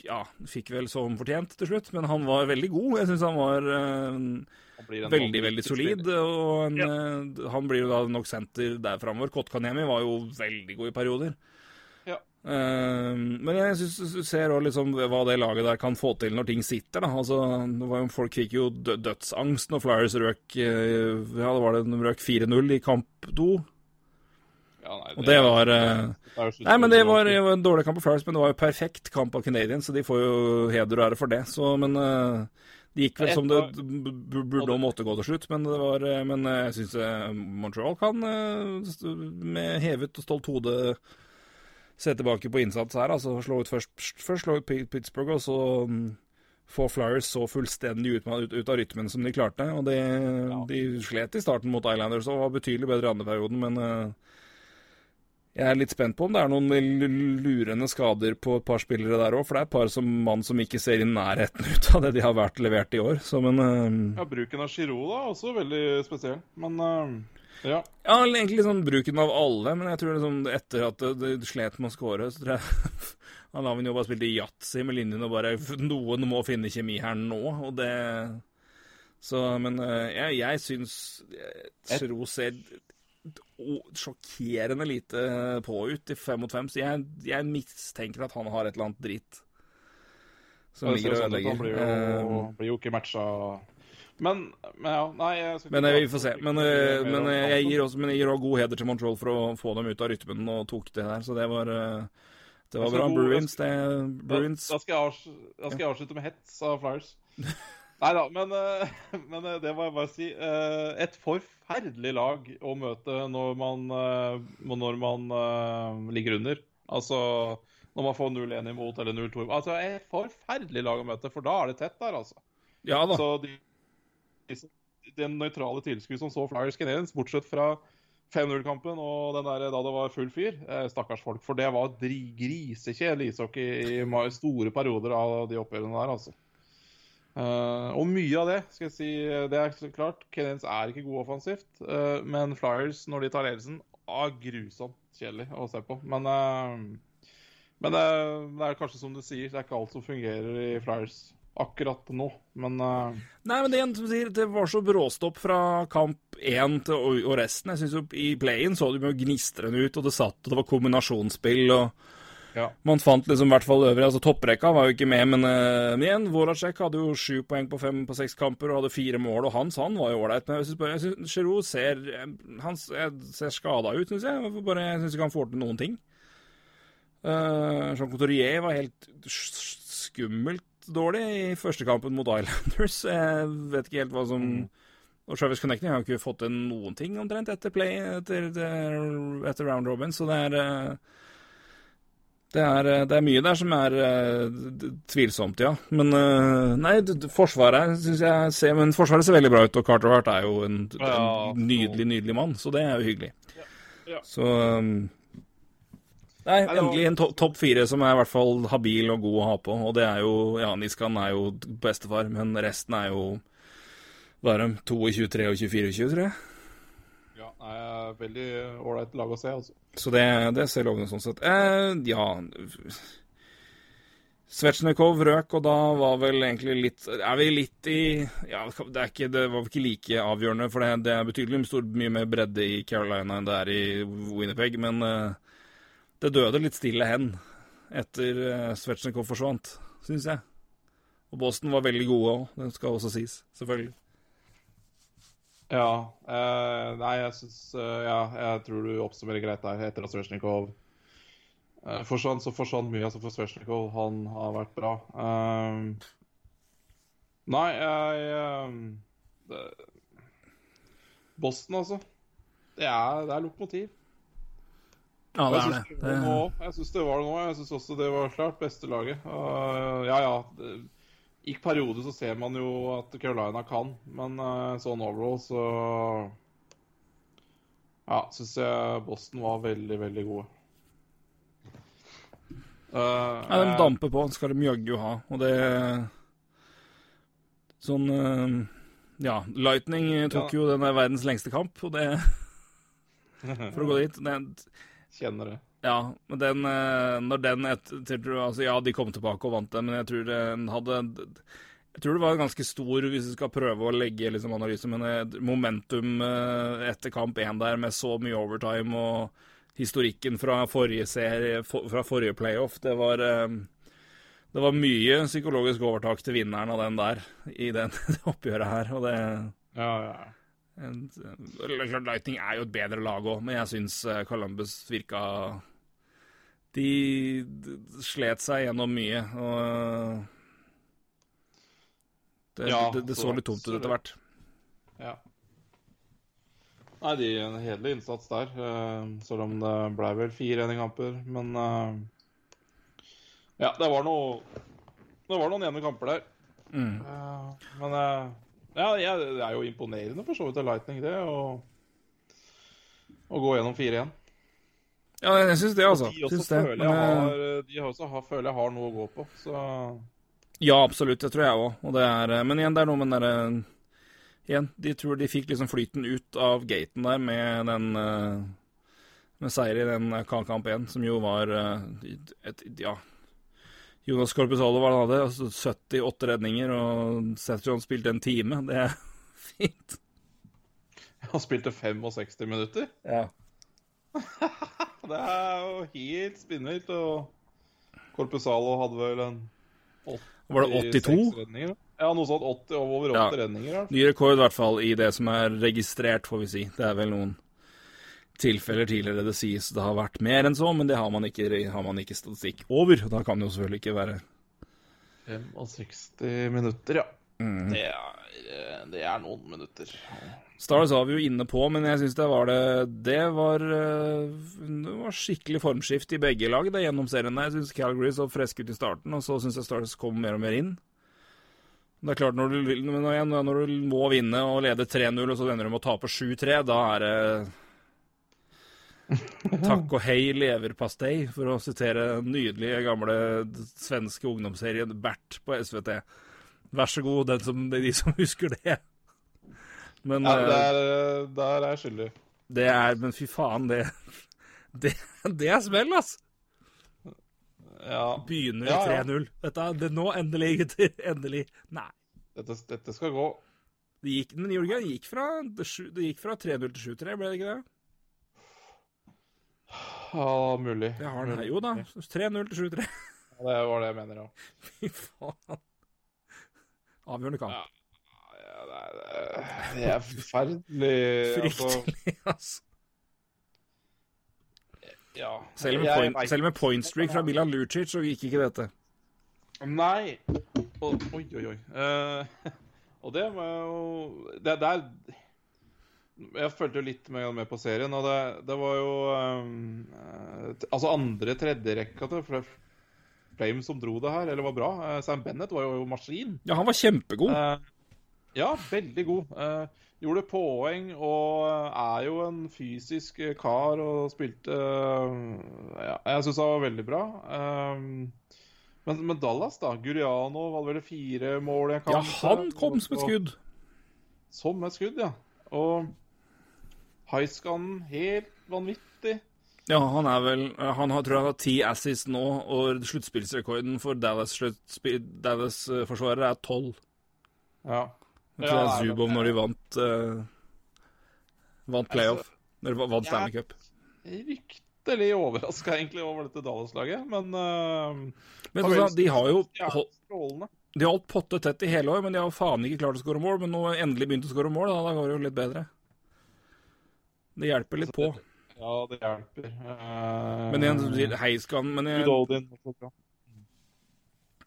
[SPEAKER 1] ja, fikk vel som fortjent til slutt, men han var veldig god. Jeg syns han var uh, veldig, veldig solid. Og en, ja. uh, han blir jo da nok senter der framover. Kotkaniemi var jo veldig god i perioder.
[SPEAKER 2] Ja.
[SPEAKER 1] Uh, men jeg syns du ser òg liksom hva det laget der kan få til når ting sitter. da. Altså, jo, folk fikk jo dødsangst når Flyers røk Ja, det var det, de røk 4-0 i kamp to.
[SPEAKER 2] Ja, nei,
[SPEAKER 1] og det var uh, Nei, men det var, det var, en dårlig kamp på Flyers, men det var jo perfekt kamp av Canadiens, så de får jo heder og ære for det. Så, men uh, det gikk vel som det burde og måtte gå til slutt. Men, det var, men jeg syns Montreal kan med hevet og stolt hode se tilbake på innsats her. altså slå ut Først, først slå ut Pittsburgh, og så um, få Flyers så fullstendig ut, ut, ut, av rytmen som de klarte. og de, ja. de slet i starten mot Islanders og var betydelig bedre i andre perioden, men jeg er litt spent på om det er noen lurende skader på et par spillere der òg, for det er et par som mann som ikke ser i nærheten ut av det de har vært levert i år. Så, men, uh,
[SPEAKER 2] ja, bruken av Giroud da, også veldig spesiell, men uh, ja.
[SPEAKER 1] ja. Egentlig liksom bruken av alle, men jeg tror liksom etter at det, det slet med å score, så tror jeg Han har jo bare spilt i yatzy med linjen og bare Noen må finne kjemi her nå, og det Så, men uh, jeg, jeg syns Giroud ser sjokkerende lite på ut i fem mot fem, så jeg, jeg, mistenker at han har et eller annet dritt
[SPEAKER 2] som ligger og ødelegger. Han blir jo, blir jo ikke matcha men, men, ja, nei
[SPEAKER 1] Men vi får se. Men, uh, men, jeg gir også, men jeg gir også god heder til Montreal for å få dem ut av rytmen og tok det der, så det var uh, det var bra. Bruins, det Bruins.
[SPEAKER 2] Da, da, skal jeg, da skal jeg avslutte med hets av Flyers. Nei da, men, eh, men, det må jeg bare si. Et forferdelig lag å møte når man, når man ligger under. Altså når man får 0-1 imot eller 0-2 Altså et forferdelig lag å møte, for da er det tett der, altså.
[SPEAKER 1] Ja da.
[SPEAKER 2] Så de den nøytrale tilskudd som så Flyers Canadiens, bortsett fra 5-0-kampen og den der da det var full fyr. Eh, stakkars folk. For det var grisekjedelig ishockey i store perioder av de oppgjørene der, altså. Uh, og mye av det, skal jeg si, det er klart, Canadiens er ikke gode offensivt. Uh, men Flyers, når de tar ledelsen, er grusomt kjedelig å se på. Men, uh, men det er kanskje som du sier, det er ikke alt som fungerer i Flyers akkurat nå, men.
[SPEAKER 1] Nei, men det, som sier, det var så bråstopp fra kamp én og, resten. Jeg syns jo i play-in så de jo gnistrende ut, og det satt, og det var kombinasjonsspill, og
[SPEAKER 2] Ja.
[SPEAKER 1] Man fant liksom i hvert fall øvrig, altså Topprekka var jo ikke med, men, uh, men igjen, Voracek hadde jo sju poeng på fem på seks kamper og hadde fire mål, og Hans han var jo ålreit. Men jeg syns Giroud ser Han ser skada ut, syns jeg. Jeg bare- Jeg syns ikke han får til noen ting. Uh, Jean Couturier var helt skummelt dårlig i første kampen mot Islanders. Jeg vet ikke helt hva som Og Travis Connecting har jo ikke fått til noen ting omtrent etter play etter, etter, etter round robin, så det er eh, det er, eh, det er mye der som er uh, tvilsomt, ja. Men uh, nei, Forsvaret syns jeg ser Men Forsvaret ser veldig bra ut, og Carter Hart er jo en,
[SPEAKER 2] Ja,
[SPEAKER 1] en nydelig, nydelig mann, så det er jo hyggelig.
[SPEAKER 2] Ja.
[SPEAKER 1] Så um, Nei, endelig en to topp fire som er i hvert fall habil og god å ha på. Og det er jo Ja, Niskan er jo bestefar, men resten er jo Hva er de? 22, 23 og 24, 20,
[SPEAKER 2] nei, veldig ålreit lag å se, altså.
[SPEAKER 1] Så det, det ser lovende sånn sett. Eh, ja Svetsjnikov røk, og da var vel egentlig litt Er vi litt i Ja, det, er ikke, det var vel ikke like avgjørende, for det, det er betydelig stor, mye mer bredde i Carolina enn det er i Winnipeg, men eh, det døde litt stille hen etter eh, Svetsjnikov forsvant, syns jeg. Og Boston var veldig gode òg, det skal også sies, selvfølgelig.
[SPEAKER 2] Ja. Uh, nei, jeg syns uh, Ja, jeg tror du oppsummerer greit der. Etter at Svesjnikov uh, forsvant, så forsvant mye. Altså for Svesjnikov, han har vært bra. Nei, jeg det, Boston, altså. Det er, det er lokomotiv.
[SPEAKER 1] Ja, det er det.
[SPEAKER 2] Jeg syns det var det nå. Jeg syns også det var klart beste laget. Ja, ja. det- I perioder så ser man jo at Carolina kan, men uh, sånn overall så Ja, syns jeg Boston var veldig, veldig gode. Uh,
[SPEAKER 1] Ja, de
[SPEAKER 2] jeg-
[SPEAKER 1] damper på, skal de jaggu ha. Og det Sånn eh, Ja, Lightning tok
[SPEAKER 2] Ja.
[SPEAKER 1] jo den verdens lengste kamp, og det For å gå dit det,
[SPEAKER 2] kjenner det.
[SPEAKER 1] Ja, men den eh, Når den etter altså, Ja, de kom tilbake og vant den, men jeg tror den hadde jeg tror det var ganske stor, hvis du skal prøve å legge liksom, analyse, men eh, momentum eh, etter kamp én der med så mye overtime og historikken fra forrige serie, for, fra forrige playoff, det var eh, Det var mye psykologisk overtak til vinneren av den der i den, det oppgjøret her, og det
[SPEAKER 2] Ja, ja.
[SPEAKER 1] en, Lightning er jo et bedre lag òg, men jeg syns eh, Columbus virka De slet seg gjennom mye, og det,
[SPEAKER 2] Ja,
[SPEAKER 1] det, det så
[SPEAKER 2] så-
[SPEAKER 1] litt tomt ut etter hvert.
[SPEAKER 2] Ja. Nei, de en hederlig innsats der. eh, Selv om det ble vel fire enige kamper. Men eh, ja, det var noe Det var noen ene kamper der.
[SPEAKER 1] Mm.
[SPEAKER 2] Eh, Men ja, det er jo imponerende for så vidt av Lightning, det. Å gå gjennom fire igjen.
[SPEAKER 1] Ja, jeg syns det, altså.
[SPEAKER 2] de også
[SPEAKER 1] det.
[SPEAKER 2] føler jeg
[SPEAKER 1] eh,
[SPEAKER 2] har, de også har, føler jeg har noe å gå på. Så
[SPEAKER 1] Ja, absolutt. Det tror jeg òg. Det eh, Men igjen, det er noe med den derre Igjen, de tror de fikk liksom flyten ut av gaten der med den eh, Med seier i den eh, kamp 1, som jo var eh, et, Ja. Jonas Corpusalo var han hadde, altså 78 redninger, og Seth John spilte en time. Det er fint.
[SPEAKER 2] han spilte 65 minutter.
[SPEAKER 1] Ja.
[SPEAKER 2] Det er jo helt spinnvilt. Og Corpusalo hadde vel en
[SPEAKER 1] Var det 82?
[SPEAKER 2] 86 redninger. Ja, noe sånt. 80, over 80
[SPEAKER 1] Ja.
[SPEAKER 2] redninger. Altså.
[SPEAKER 1] Ny rekord, i hvert fall, i det som er registrert, får vi si. Det er vel noen tilfeller tidligere det sies det har vært mer enn så, men det har man ikke, har man ikke statistikk over. Da kan det jo selvfølgelig ikke være
[SPEAKER 2] 65 minutter, ja.
[SPEAKER 1] Mm.
[SPEAKER 2] Det er, det er noen minutter.
[SPEAKER 1] Stars var vi jo inne på, men jeg syns det var det Det var, eh, det var skikkelig formskift i begge lag det gjennom serien. Jeg syns Calgary så friske ut i starten, og så syns jeg Stars kom mer og mer inn. Det er klart, når du, når du må vinne og lede 3-0, og så ender du med å tape 7-3, da er det Takk og hei leverpastei, for å sitere den nydelige gamle svenske ungdomsserien Bert på SVT. Vær så god, den som, de som husker det. Men
[SPEAKER 2] Ja,
[SPEAKER 1] eh,
[SPEAKER 2] der, der er jeg skyldig.
[SPEAKER 1] det er Men fy faen, det Det, det er smell, ass!
[SPEAKER 2] Ja,
[SPEAKER 1] Begynner
[SPEAKER 2] Ja, ja.
[SPEAKER 1] 3-0. Dette det nå, endelig, gutter. Endelig. Nei.
[SPEAKER 2] dette, dette skal gå.
[SPEAKER 1] Det gikk, men Jørgen, det gikk fra, fra 3-0 til 7-3, ble det ikke det?
[SPEAKER 2] Ja, mulig.
[SPEAKER 1] Det har den her, jo, da. 3-0 til 7-3.
[SPEAKER 2] Ja, det var det jeg mener, ja.
[SPEAKER 1] Fy faen. Avgjørende kamp.
[SPEAKER 2] Ja. Ja, det, er, det er forferdelig. altså.
[SPEAKER 1] Fryktelig, altså.
[SPEAKER 2] Ja.
[SPEAKER 1] Selv med,
[SPEAKER 2] Jeg
[SPEAKER 1] point, selv med point streak fra Milan Lucic så gikk ikke dette.
[SPEAKER 2] Nei. Oi, oi, oi. Uh, og det var jo det, det er Jeg fulgte jo litt med, med på serien, og det, det var jo um, Altså andre tredjerekka til Fl- som dro det her, eller var bra. Eh, Sam Bennett var jo maskin.
[SPEAKER 1] Ja, han var kjempegod.
[SPEAKER 2] Eh, ja, veldig god. Eh, gjorde poeng og er jo en fysisk kar og spilte ja, Jeg syns han var veldig bra. Men, men Dallas, da. Guriano hadde vel fire mål i en
[SPEAKER 1] Ja, han kom som et skudd.
[SPEAKER 2] Som et skudd, ja. Og Highscannen helt vanvittig.
[SPEAKER 1] Ja, han er vel Han har, tror jeg har ti assists nå, og sluttspillsrekorden for Dallas-forsvarere Dallas, er tolv.
[SPEAKER 2] Ja.
[SPEAKER 1] Jeg tror det er Zubov når de vant uh, Vant playoff. Når de vant Stanley Cup.
[SPEAKER 2] Ryktelig overraska egentlig over dette Dallas-laget, men uh,
[SPEAKER 1] Men altså, de har jo
[SPEAKER 2] holdt.
[SPEAKER 1] De har holdt potte tett i hele år, men de har faen ikke klart å skåre mål. Men nå endelig begynt å skåre mål, da, da går det jo litt bedre. Det hjelper litt på.
[SPEAKER 2] Ja, det hjelper. Eh,
[SPEAKER 1] Men igjen, Heiskan Men, jeg,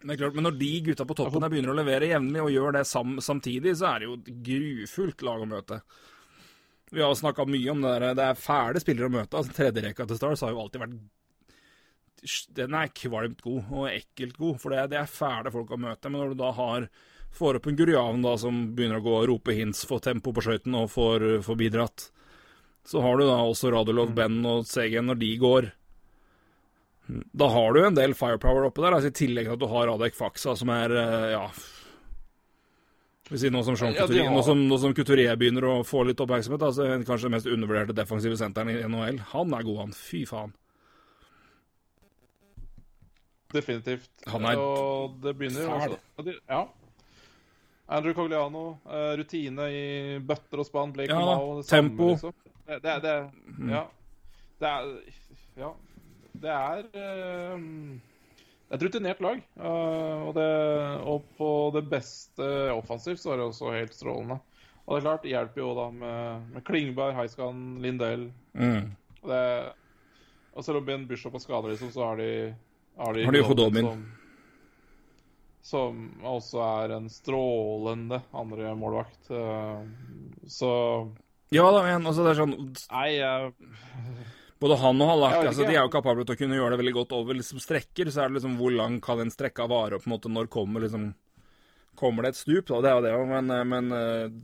[SPEAKER 1] det er klart, men når de gutta på toppen begynner å levere jevnlig og gjør det sam, samtidig, så er det jo et grufullt lag å møte. Vi har snakka mye om det der. Det er fæle spillere å møte. altså Tredjerekka til Stars har jo alltid vært Den er kvalmt god og ekkelt god, for det, det er fæle folk å møte. Men når du da har får opp en gurjavn da, som begynner å gå og rope hints, få tempo på skøytene og får, får bidratt, så har du da også Radulov, Ben og Segen når de går. Da har du en del firepower oppe der, altså i tillegg til at du har Radek Faksa, som er eh, ja vi si nå som
[SPEAKER 2] Ja,
[SPEAKER 1] Couturier,
[SPEAKER 2] har-
[SPEAKER 1] nå som, nå som Couturier begynner å få litt oppmerksomhet, altså kanskje den mest undervurderte defensive senteren i NHL. Han er god, han. Fy faen.
[SPEAKER 2] Definitivt.
[SPEAKER 1] Han er
[SPEAKER 2] og det begynner jo
[SPEAKER 1] fæl.
[SPEAKER 2] også Ja. Andrew Cogliano, eh, rutine i bøtter og spann. Blake
[SPEAKER 1] Ja
[SPEAKER 2] Mao, det samme,
[SPEAKER 1] tempo.
[SPEAKER 2] liksom. Det, det, det
[SPEAKER 1] Mm.
[SPEAKER 2] Ja. Det er Ja. Det er eh, et rutinert lag. eh, og, det, og på det beste offensivt så er det også helt strålende. Og det er klart, det hjelper jo da med, med Klingberg, Heiskan, Lindell.
[SPEAKER 1] Mm.
[SPEAKER 2] Og, det, og selv om Ben Bishop er skada, liksom, så har de Har de,
[SPEAKER 1] Har de Hodobin.
[SPEAKER 2] Som, som også er en strålende andre målvakt. eh, så
[SPEAKER 1] Ja da, men altså, det er sånn
[SPEAKER 2] Nei, jeg
[SPEAKER 1] Både han og Hallak
[SPEAKER 2] Jeg
[SPEAKER 1] altså, de er jo kapable til å kunne gjøre det veldig godt over liksom, strekker. Så er det liksom hvor lang kan en strekka vare, og på en måte når kommer liksom Kommer det et stup? Da? Det er jo det, men, eh, men eh,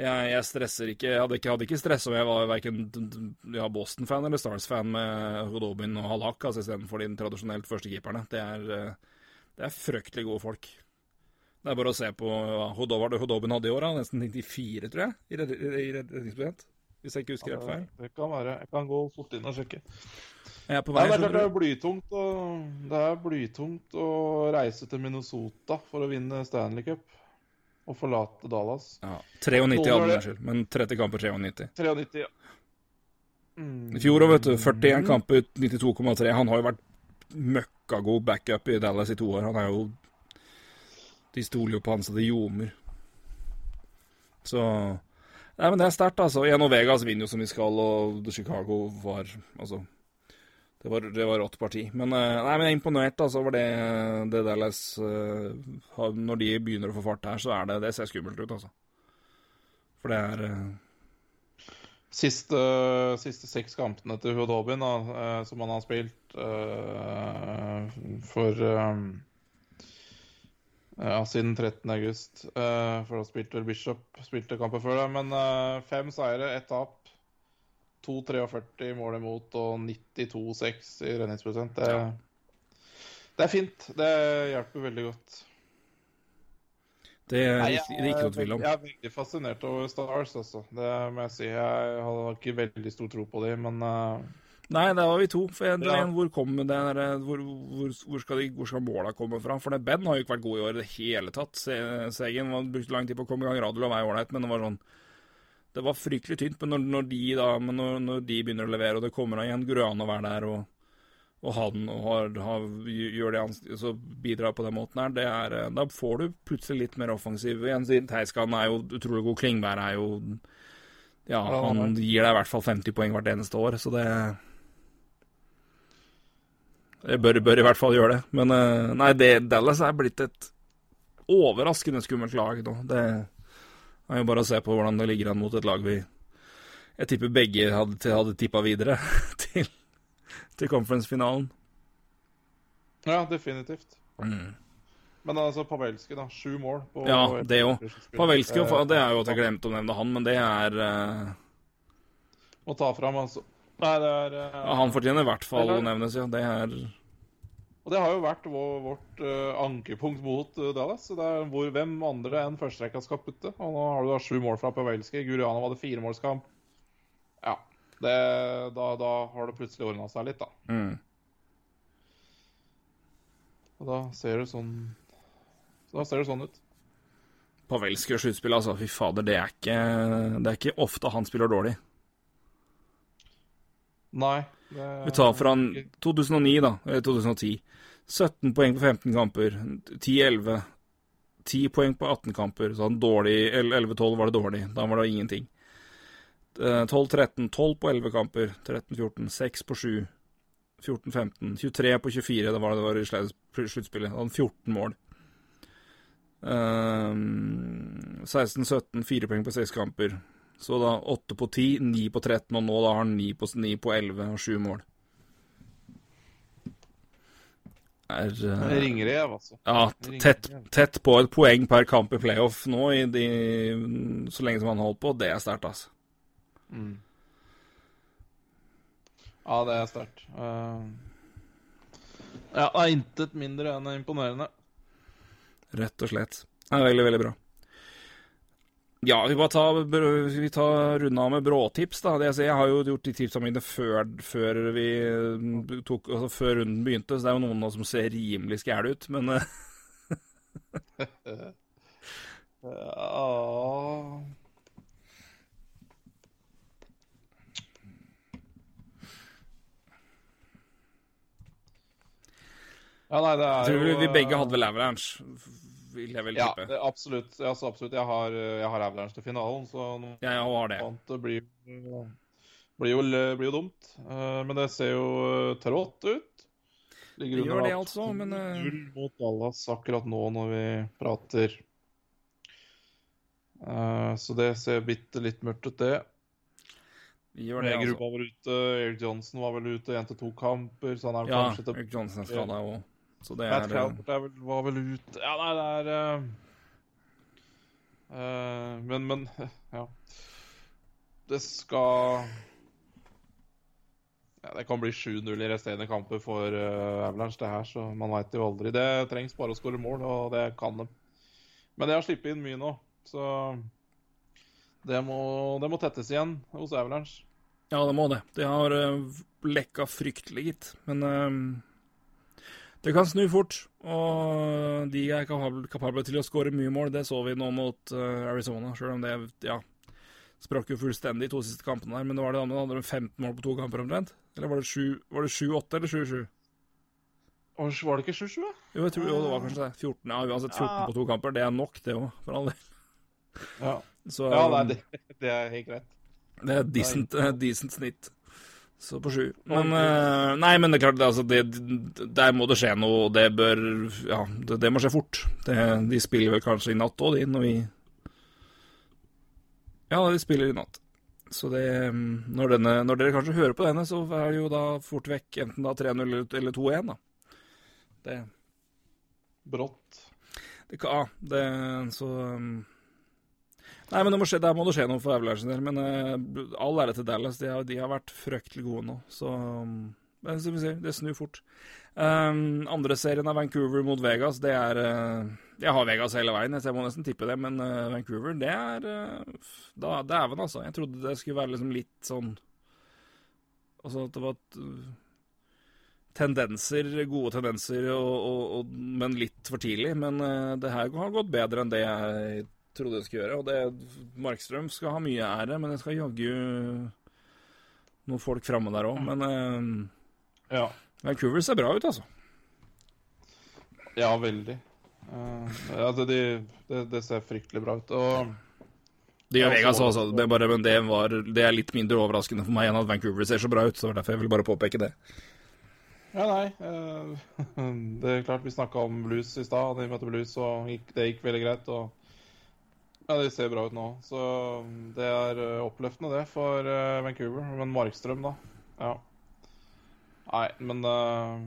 [SPEAKER 1] jeg, jeg stresser ikke Jeg hadde ikke, hadde ikke stressa om jeg var verken ja, Boston-fan eller Stars-fan med Hodobin og Hallak altså, istedenfor de tradisjonelt førstekeeperne. Det er, eh, det er fryktelig gode folk. Det er bare å se på hva Hodobin, Hodobin hadde i år, nesten 94, tror jeg, i red- i redningsprosent. Hvis jeg ikke husker helt feil.
[SPEAKER 2] Det kan være. Jeg kan gå fort inn og sjekke.
[SPEAKER 1] Jeg er på
[SPEAKER 2] Nei, det, er det er blytungt å, det er blytungt å reise til Minnesota for å vinne Stanley Cup. Og forlate Dallas.
[SPEAKER 1] Ja, 93 hadde unnskyld. Men 30 kamper 93.
[SPEAKER 2] 93, ja. Mm.
[SPEAKER 1] I fjor òg, vet du. 41 kamper, 92,3. Han har jo vært møkkagod backup i Dallas i to år. Han er jo De stoler jo på han så det ljomer. Så Nei, men det er sterkt, altså. Igjen, og Vegas vinner jo som de skal, og Chicago var Altså det var, det var rått parti. Men, eh, nei, men jeg er imponert altså, over det, det Dallas uh, Når de begynner å få fart her, så er det Det ser skummelt ut, altså. For det er uh...
[SPEAKER 2] Siste, siste seks kampene til Hudobin, som han har spilt for Ja, siden 13. august. Eh, for da spilte vel Bishop spilte kamper før det. Men uh, fem seire, ett tap. 2,43 mål imot og 92,6 i redningsprosent. Det, det er fint. Det hjelper veldig godt.
[SPEAKER 1] Det er
[SPEAKER 2] Nei,
[SPEAKER 1] ikke, det er ikke noe tvil om.
[SPEAKER 2] Jeg er veldig fascinert over Stars, altså. Det må jeg si. Jeg har ikke veldig stor tro på dem, men eh,
[SPEAKER 1] Nei, der var vi to. For en,
[SPEAKER 2] Ja.
[SPEAKER 1] hvor det hvor, hvor, hvor, skal de, hvor skal måla komme fra? For det, Ben har jo ikke vært god i år i det hele tatt. Se- Segen var brukte lang tid på å komme i gang. Radulov vei ålreit, men det var sånn Det var fryktelig tynt, men når, når de da, men når, når de begynner å levere, og det kommer igjen Gruan å være der, og, og han og har, har, gjør det han så bidrar på den måten her, det er, da får du plutselig litt mer offensiv. Igjen sier Theiskan er jo utrolig god. Klingberg er jo Ja, han gir deg i hvert fall 50 poeng hvert eneste år, så det Jeg bør, bør i hvert fall gjøre det. Men eh, nei, det, Dallas er blitt et overraskende skummelt lag nå. Det er jo bare å se på hvordan det ligger an mot et lag vi Jeg tipper begge hadde, hadde tippa videre til, til conference-finalen.
[SPEAKER 2] Ja, definitivt.
[SPEAKER 1] Mm.
[SPEAKER 2] Men altså, Pavelski, da. Sju mål. På
[SPEAKER 1] Ja, det òg. Pavelski,
[SPEAKER 2] Eh,
[SPEAKER 1] det er jo at jeg glemte å nevne han, men det er uh...
[SPEAKER 2] Å ta fram, altså. Nei, det er uh,
[SPEAKER 1] ja, Han fortjener i hvert fall å nevnes, ja. Det er
[SPEAKER 2] Og det har jo vært vår, vårt uh, ankepunkt mot uh, Dallas. Det er hvor, hvem andre enn førsterekka skal putte. Og nå har du da sju mål fra Pavelski. Gurianov hadde firemålskamp. Ja. Det, da, da har det plutselig ordna seg litt, da.
[SPEAKER 1] mm.
[SPEAKER 2] Og da ser det sånn Da ser det sånn ut.
[SPEAKER 1] Pavelski og sluttspill, altså. Fy fader, det er ikke Det er ikke ofte han spiller dårlig.
[SPEAKER 2] Nei. Det,
[SPEAKER 1] Vi tar fra 2009, da. Eller 2010. 17 poeng på 15 kamper. 10-11. 10 poeng på 18 kamper. Så han dårlig 11-12 var det dårlig. Da var det ingenting. Eh, 12-13. 12 på 11 kamper. 13-14. 6 på 7. 14-15. 23 på 24. Det var det det var i sluttspillet. Han hadde 14 mål. Um, 16-17. 4 poeng på 6 kamper. Så da 8 på 10, 9 på 13, og nå da har han 9 på, 9 på 11 og 7 mål. Er ringer
[SPEAKER 2] Ringrev, altså.
[SPEAKER 1] ja, tett, tett på et poeng per kamp i playoff nå, i de, så lenge som han holdt på. Det er sterkt, altså.
[SPEAKER 2] Mm. Ja, det er sterkt. Uh, ja, det intet mindre enn imponerende.
[SPEAKER 1] Rett og slett. Det er veldig, veldig bra. Ja, vi bare tar, vi tar runde av med bråtips, da. Det jeg, ser, jeg har jo gjort de tipsene mine før, før vi mm, tok Altså før runden begynte, så det er jo noen nå som ser rimelig skæle ut, men eh,
[SPEAKER 2] Ja. Ja, nei, det
[SPEAKER 1] jeg
[SPEAKER 2] er
[SPEAKER 1] tror
[SPEAKER 2] jo
[SPEAKER 1] vi begge
[SPEAKER 2] eh,
[SPEAKER 1] hadde vel Avalanche, vil jeg vel
[SPEAKER 2] Ja,
[SPEAKER 1] tippe.
[SPEAKER 2] Ja, absolutt. Altså, absolutt. Jeg har, jeg har Avalanche til finalen, så noe
[SPEAKER 1] Ja, jeg har det.
[SPEAKER 2] annet blir, blir, jo, blir jo dumt. Eh, Men det ser jo eh, trått ut. Ligger
[SPEAKER 1] Det gjør det altså, men, Null
[SPEAKER 2] 2-0 mot Dallas akkurat nå når vi prater. Eh, Så det ser bitte litt mørkt ut, det.
[SPEAKER 1] Vi gjør det, altså.
[SPEAKER 2] var ute. Eric Johnson var vel ute én til to kamper, så han er
[SPEAKER 1] Ja,
[SPEAKER 2] kanskje til
[SPEAKER 1] Eric Johnson er skada òg, så det
[SPEAKER 2] Matt
[SPEAKER 1] er eh,
[SPEAKER 2] Calvert er var vel ut Ja, nei, det er uh, uh, Men, men Ja. Det skal ja, Det kan bli 7-0 i resterende kamper for uh, Avalanche, det her, så man veit jo aldri. Det trengs bare å skåre mål, og det kan de. Men de har sluppet inn mye nå, så det må, det må tettes igjen hos Avalanche.
[SPEAKER 1] Ja, det må det. Det har uh, lekka fryktelig, gitt. Men uh, det kan snu fort. Og de er kapable, kapable til å skåre mye mål. Det så vi nå mot uh, Arizona, sjøl om det ja, sprakk jo fullstendig de to siste kampene der. Men det var det andre, hadde de 15 mål på to kamper omtrent? Eller var det 7-8 eller 7-7?
[SPEAKER 2] Var det ikke 7-7?
[SPEAKER 1] Jo, jeg tror jo det var kanskje det. 14, ja, uansett 14
[SPEAKER 2] Ja.
[SPEAKER 1] på to kamper. Det er nok, det òg, for all del.
[SPEAKER 2] Ja,
[SPEAKER 1] Så
[SPEAKER 2] ja nei, det, det er helt greit.
[SPEAKER 1] Det er et decent, decent snitt. Så på sju. Men uh, Nei, men det er klart, det, altså, det, der må det skje noe, og det bør Ja, det, det må skje fort. Det, de spiller vel kanskje i natt òg, de, når vi Ja, de spiller i natt. Så det mm, når, denne, når dere kanskje hører på denne, så er det jo da fort vekk enten da 3-0 eller, eller 2-1, da. Det,
[SPEAKER 2] Brått.
[SPEAKER 1] det Ja, det Så um, Nei, men det må skje, der må det skje noe for Avalanche del. Men uh, all ære til Dallas. De har, de har vært fryktelig gode nå. Så um, det snur fort. Um, andre serien av Vancouver mot Vegas, det er uh, Jeg har Vegas hele veien, jeg må nesten tippe det. Men uh, Vancouver, det er uh, da, Dæven, altså. Jeg trodde det skulle være liksom litt sånn Altså at det var et, tendenser, gode tendenser, og, og, og, men litt for tidlig. Men uh, det her har gått bedre enn det jeg trodde jeg skulle gjøre. Og det, Markstrøm skal ha mye ære, men jeg skal jaggu noen folk framme der òg. Men eh,
[SPEAKER 2] Ja,
[SPEAKER 1] Vancouver ser bra ut, altså.
[SPEAKER 2] ja veldig. Uh, det, de, det, det ser fryktelig bra ut. Og
[SPEAKER 1] Det gjør Vegas også, det er bare, men det, var, det er litt mindre overraskende for meg enn at Vancouver ser så bra ut. Så det var derfor jeg ville bare påpeke det.
[SPEAKER 2] Ja, nei. Uh, det er klart vi snakka om blues i stad. De møtte blues, og det gikk veldig greit. Og ja, de ser bra ut nå. Så det er eh, oppløftende, det, for eh, Vancouver. Men Markstrøm, da. Ja. Nei, men uh,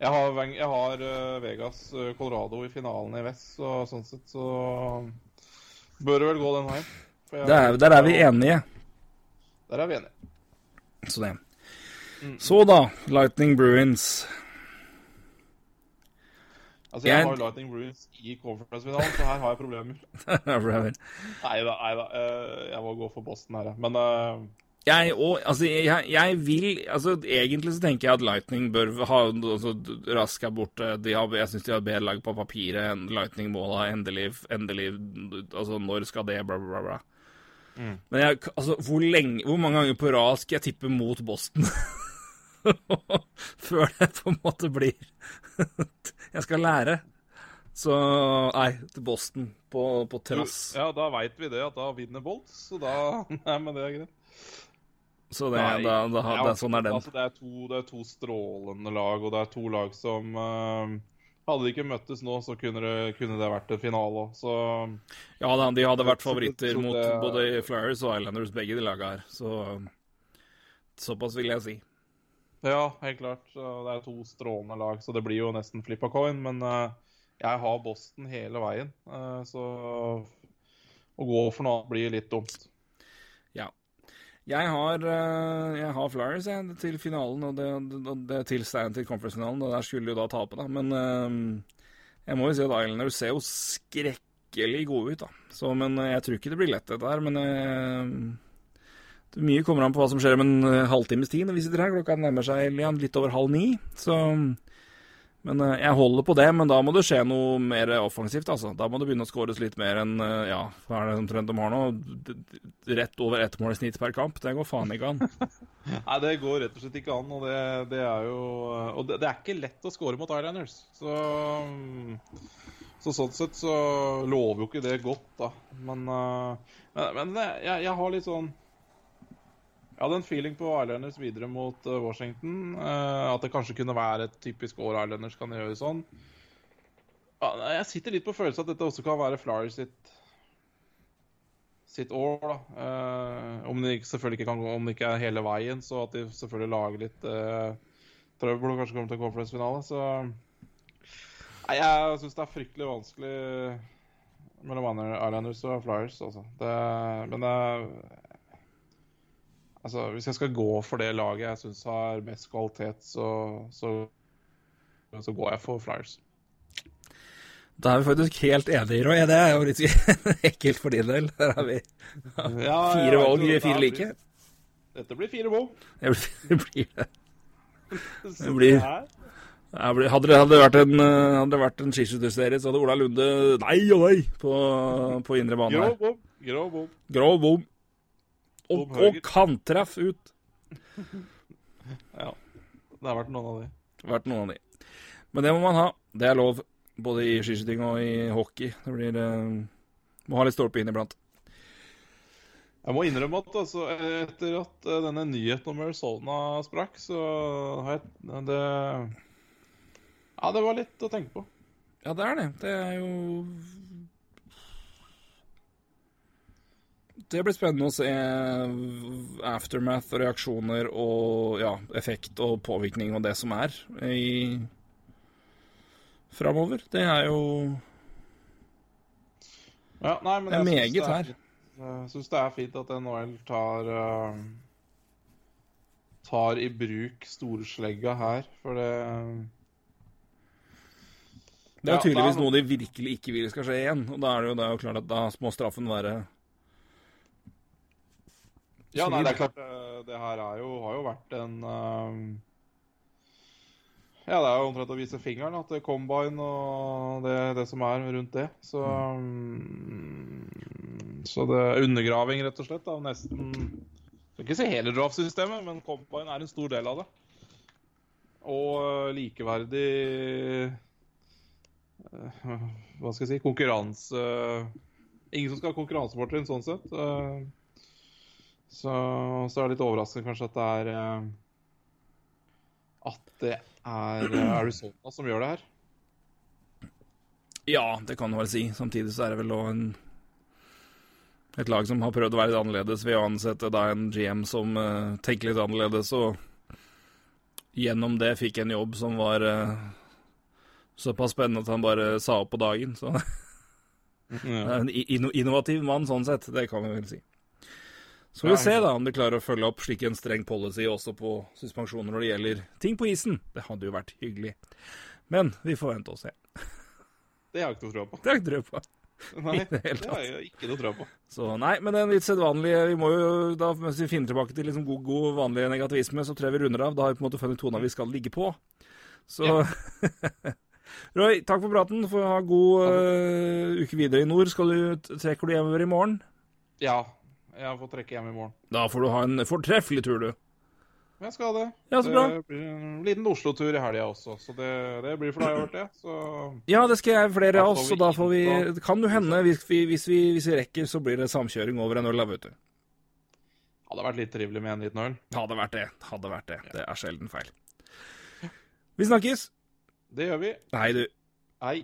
[SPEAKER 2] Jeg har, jeg har Vegas Colorado i finalen i vest, så sånn sett så bør det vel gå den veien.
[SPEAKER 1] Der, der er vi enige.
[SPEAKER 2] Der er vi enige.
[SPEAKER 1] Så det.
[SPEAKER 2] Mm.
[SPEAKER 1] Så da, Lightning Bruins.
[SPEAKER 2] Altså, jeg
[SPEAKER 1] Jeg-
[SPEAKER 2] har Lightning Bruins i conference-finalen, så her har jeg problemer. Nei da, nei da. eh, jeg må gå for Boston her. Men uh...
[SPEAKER 1] Jeg, og, altså, jeg, jeg vil altså, Egentlig så tenker jeg at Lightning bør ha altså, Rask er borte. Har, jeg syns de har bedre lag på papiret enn Lightning må ha. Endelig, endelig Altså, når skal det, bla, bla, bla.
[SPEAKER 2] Mm.
[SPEAKER 1] Men jeg, altså, hvor, lenge, hvor mange ganger på rad skal jeg tippe mot Boston? Før det på en måte blir Jeg skal lære. Så nei, til Boston på, på terrass.
[SPEAKER 2] ja, da veit vi det, at da vinner Bolts. Så da Nei, men det er greit.
[SPEAKER 1] Så det,
[SPEAKER 2] Nei,
[SPEAKER 1] da, da,
[SPEAKER 2] ja,
[SPEAKER 1] det, sånn er den.
[SPEAKER 2] Altså, det, er to, det er to strålende lag, og det er to lag som uh, Hadde de ikke møttes nå, så kunne det, kunne det vært en finale òg, så
[SPEAKER 1] Ja da, de hadde vært favoritter mot både Flyers og Islanders, begge de laga her. Så såpass vil jeg si.
[SPEAKER 2] Ja, helt klart. Det er to strålende lag, så det blir jo nesten flip of coin. Men eh, jeg har Boston hele veien, eh, så å gå for noe blir litt dumt.
[SPEAKER 1] Jeg har, eh, jeg har Flyers jeg, til finalen, og det, og det til stand til conference-finalen. og Der skulle de jo da tape, da. Men jeg må jo si at Islanders ser jo skrekkelig gode ut, da. Så, men jeg tror ikke det blir lett, dette her. Men mye kommer an på hva som skjer om en eh, halvtimes tid når vi sitter her. Klokka nærmer seg litt over halv ni. Så Men eh, jeg holder på det. Men da må det skje noe mer offensivt, altså. Da må det begynne å skåres litt mer enn eh, Ja, hva er det omtrent de har nå? Rett over ett mål i snitt per kamp. Det går faen ikke an.
[SPEAKER 2] Nei, det går rett og slett ikke an, og det, det er jo Og det, det er ikke lett å score mot Islanders. Så så sånn sett så lover jo ikke det godt, da. Men, men det, jeg, jeg har litt sånn Jeg hadde en feeling på Islanders videre mot eh, Washington. eh, at det kanskje kunne være et typisk år Islanders kan gjøre sånn. Jeg sitter litt på følelsen at dette også kan være Flyers sitt sitt år, da. Eh, om, det selvfølgelig ikke kan om det ikke er hele veien, så at de selvfølgelig lager litt uh, trøbbel og kanskje kommer til conference-finale. Så jeg syns det er fryktelig vanskelig mellom Islanders og Flyers, altså. Det, men det Altså, hvis jeg skal gå for det laget jeg syns har mest kvalitet, så, så, så går jeg for Flyers.
[SPEAKER 1] Da er vi faktisk helt enige, Roy. Det er jo litt ekkelt for din del. Der har vi
[SPEAKER 2] Ja,
[SPEAKER 1] fire valg, fire like.
[SPEAKER 2] Dette blir fire bo.
[SPEAKER 1] Det blir det. Blir det. Blir-
[SPEAKER 2] her-
[SPEAKER 1] Jeg blir- Hadde det hadde det vært en, eh, hadde det vært en skiskytterserie, så hadde Ola Lunde nei og nei på, på indre bane.
[SPEAKER 2] Grå bom. Grå bom.
[SPEAKER 1] Grå bom. Og, og kanttreff ut.
[SPEAKER 2] Ja. Det har vært noen av de.
[SPEAKER 1] Vært noen av de. Men det må man ha. Det er lov. Både i skiskyting og i hockey. Det blir eh, Må ha litt stolpe inn iblant.
[SPEAKER 2] Jeg må innrømme at altså, etter at eh, denne nyheten om Arizona sprakk, så har jeg det Ja, det var litt å tenke på.
[SPEAKER 1] Ja, det er det. Det er jo Det blir spennende å se aftermath og reaksjoner og ja, effekt og påvirkning og det som er i framover. Det er jo
[SPEAKER 2] Ja, nei, men
[SPEAKER 1] Det er
[SPEAKER 2] jeg
[SPEAKER 1] meget
[SPEAKER 2] det er
[SPEAKER 1] her.
[SPEAKER 2] Jeg syns det er fint at NHL tar uh, tar i bruk storslegga her, for det
[SPEAKER 1] Det er jo tydeligvis noe de virkelig ikke vil skal skje igjen. Og da er det jo, det er jo klart at da må straffen være
[SPEAKER 2] Ja, nei, det er klart eh, Det her er jo, har jo vært en Ja, det er jo omtrent å vise fingeren da, til combine og det, det som er rundt det. Så mm, Så det er undergraving, rett og slett, av nesten skal ikke si hele draftsystemet, men combine er en stor del av det. Og eh, likeverdig eh, Hva skal jeg si konkurranse Ingen som skal ha konkurransefortrinn sånn sett. Så, så er det litt overraskende kanskje at det er eh, At det er eh, Arizona som gjør det her.
[SPEAKER 1] Ja, det kan du vel si. Samtidig så er det vel òg en et lag som har prøvd å være litt annerledes ved å ansette da en GM som uh, tenker litt annerledes, og gjennom det fikk en jobb som var uh, såpass spennende at han bare sa opp på dagen. Så er en innovativ mann sånn sett, det kan vi vel si. Så får vi se da om de klarer å følge opp slik en streng policy også på suspensjoner når det gjelder ting på isen. Det hadde jo vært hyggelig. Men vi får vente og se.
[SPEAKER 2] Det har jeg ikke noe tro på.
[SPEAKER 1] Det har jeg ikke tro på.
[SPEAKER 2] Nei,
[SPEAKER 1] I det
[SPEAKER 2] det har jeg ikke noe tro på.
[SPEAKER 1] Så nei, men den litt sedvanlige Vi må jo da, mens vi finner tilbake til liksom god, god vanlig negativisme, så tror jeg vi runder av. Da har vi på en måte funnet tona vi skal ligge på. Så Roy, takk for praten. Få ha god uh, uke videre i nord. Skal du, trekker du hjemover i morgen?
[SPEAKER 2] Ja, jeg får trekke hjem i morgen.
[SPEAKER 1] Da får du ha en fortreffelig tur, du.
[SPEAKER 2] Jeg skal det.
[SPEAKER 1] Ja, så bra.
[SPEAKER 2] Det blir en liten Oslo-tur i helga også, så det, det blir for deg, å gjøre det. Så
[SPEAKER 1] Ja, det skal jeg flere av oss, og da får vi Det kan jo hende, hvis vi, hvis, vi, hvis vi rekker, så blir det samkjøring over en øl, da, vet du.
[SPEAKER 2] hadde vært litt trivelig med en liten øl.
[SPEAKER 1] Hadde vært det. Hadde vært det. Det er sjelden feil. Vi snakkes.
[SPEAKER 2] Det gjør vi.
[SPEAKER 1] Hei, du.
[SPEAKER 2] Hei.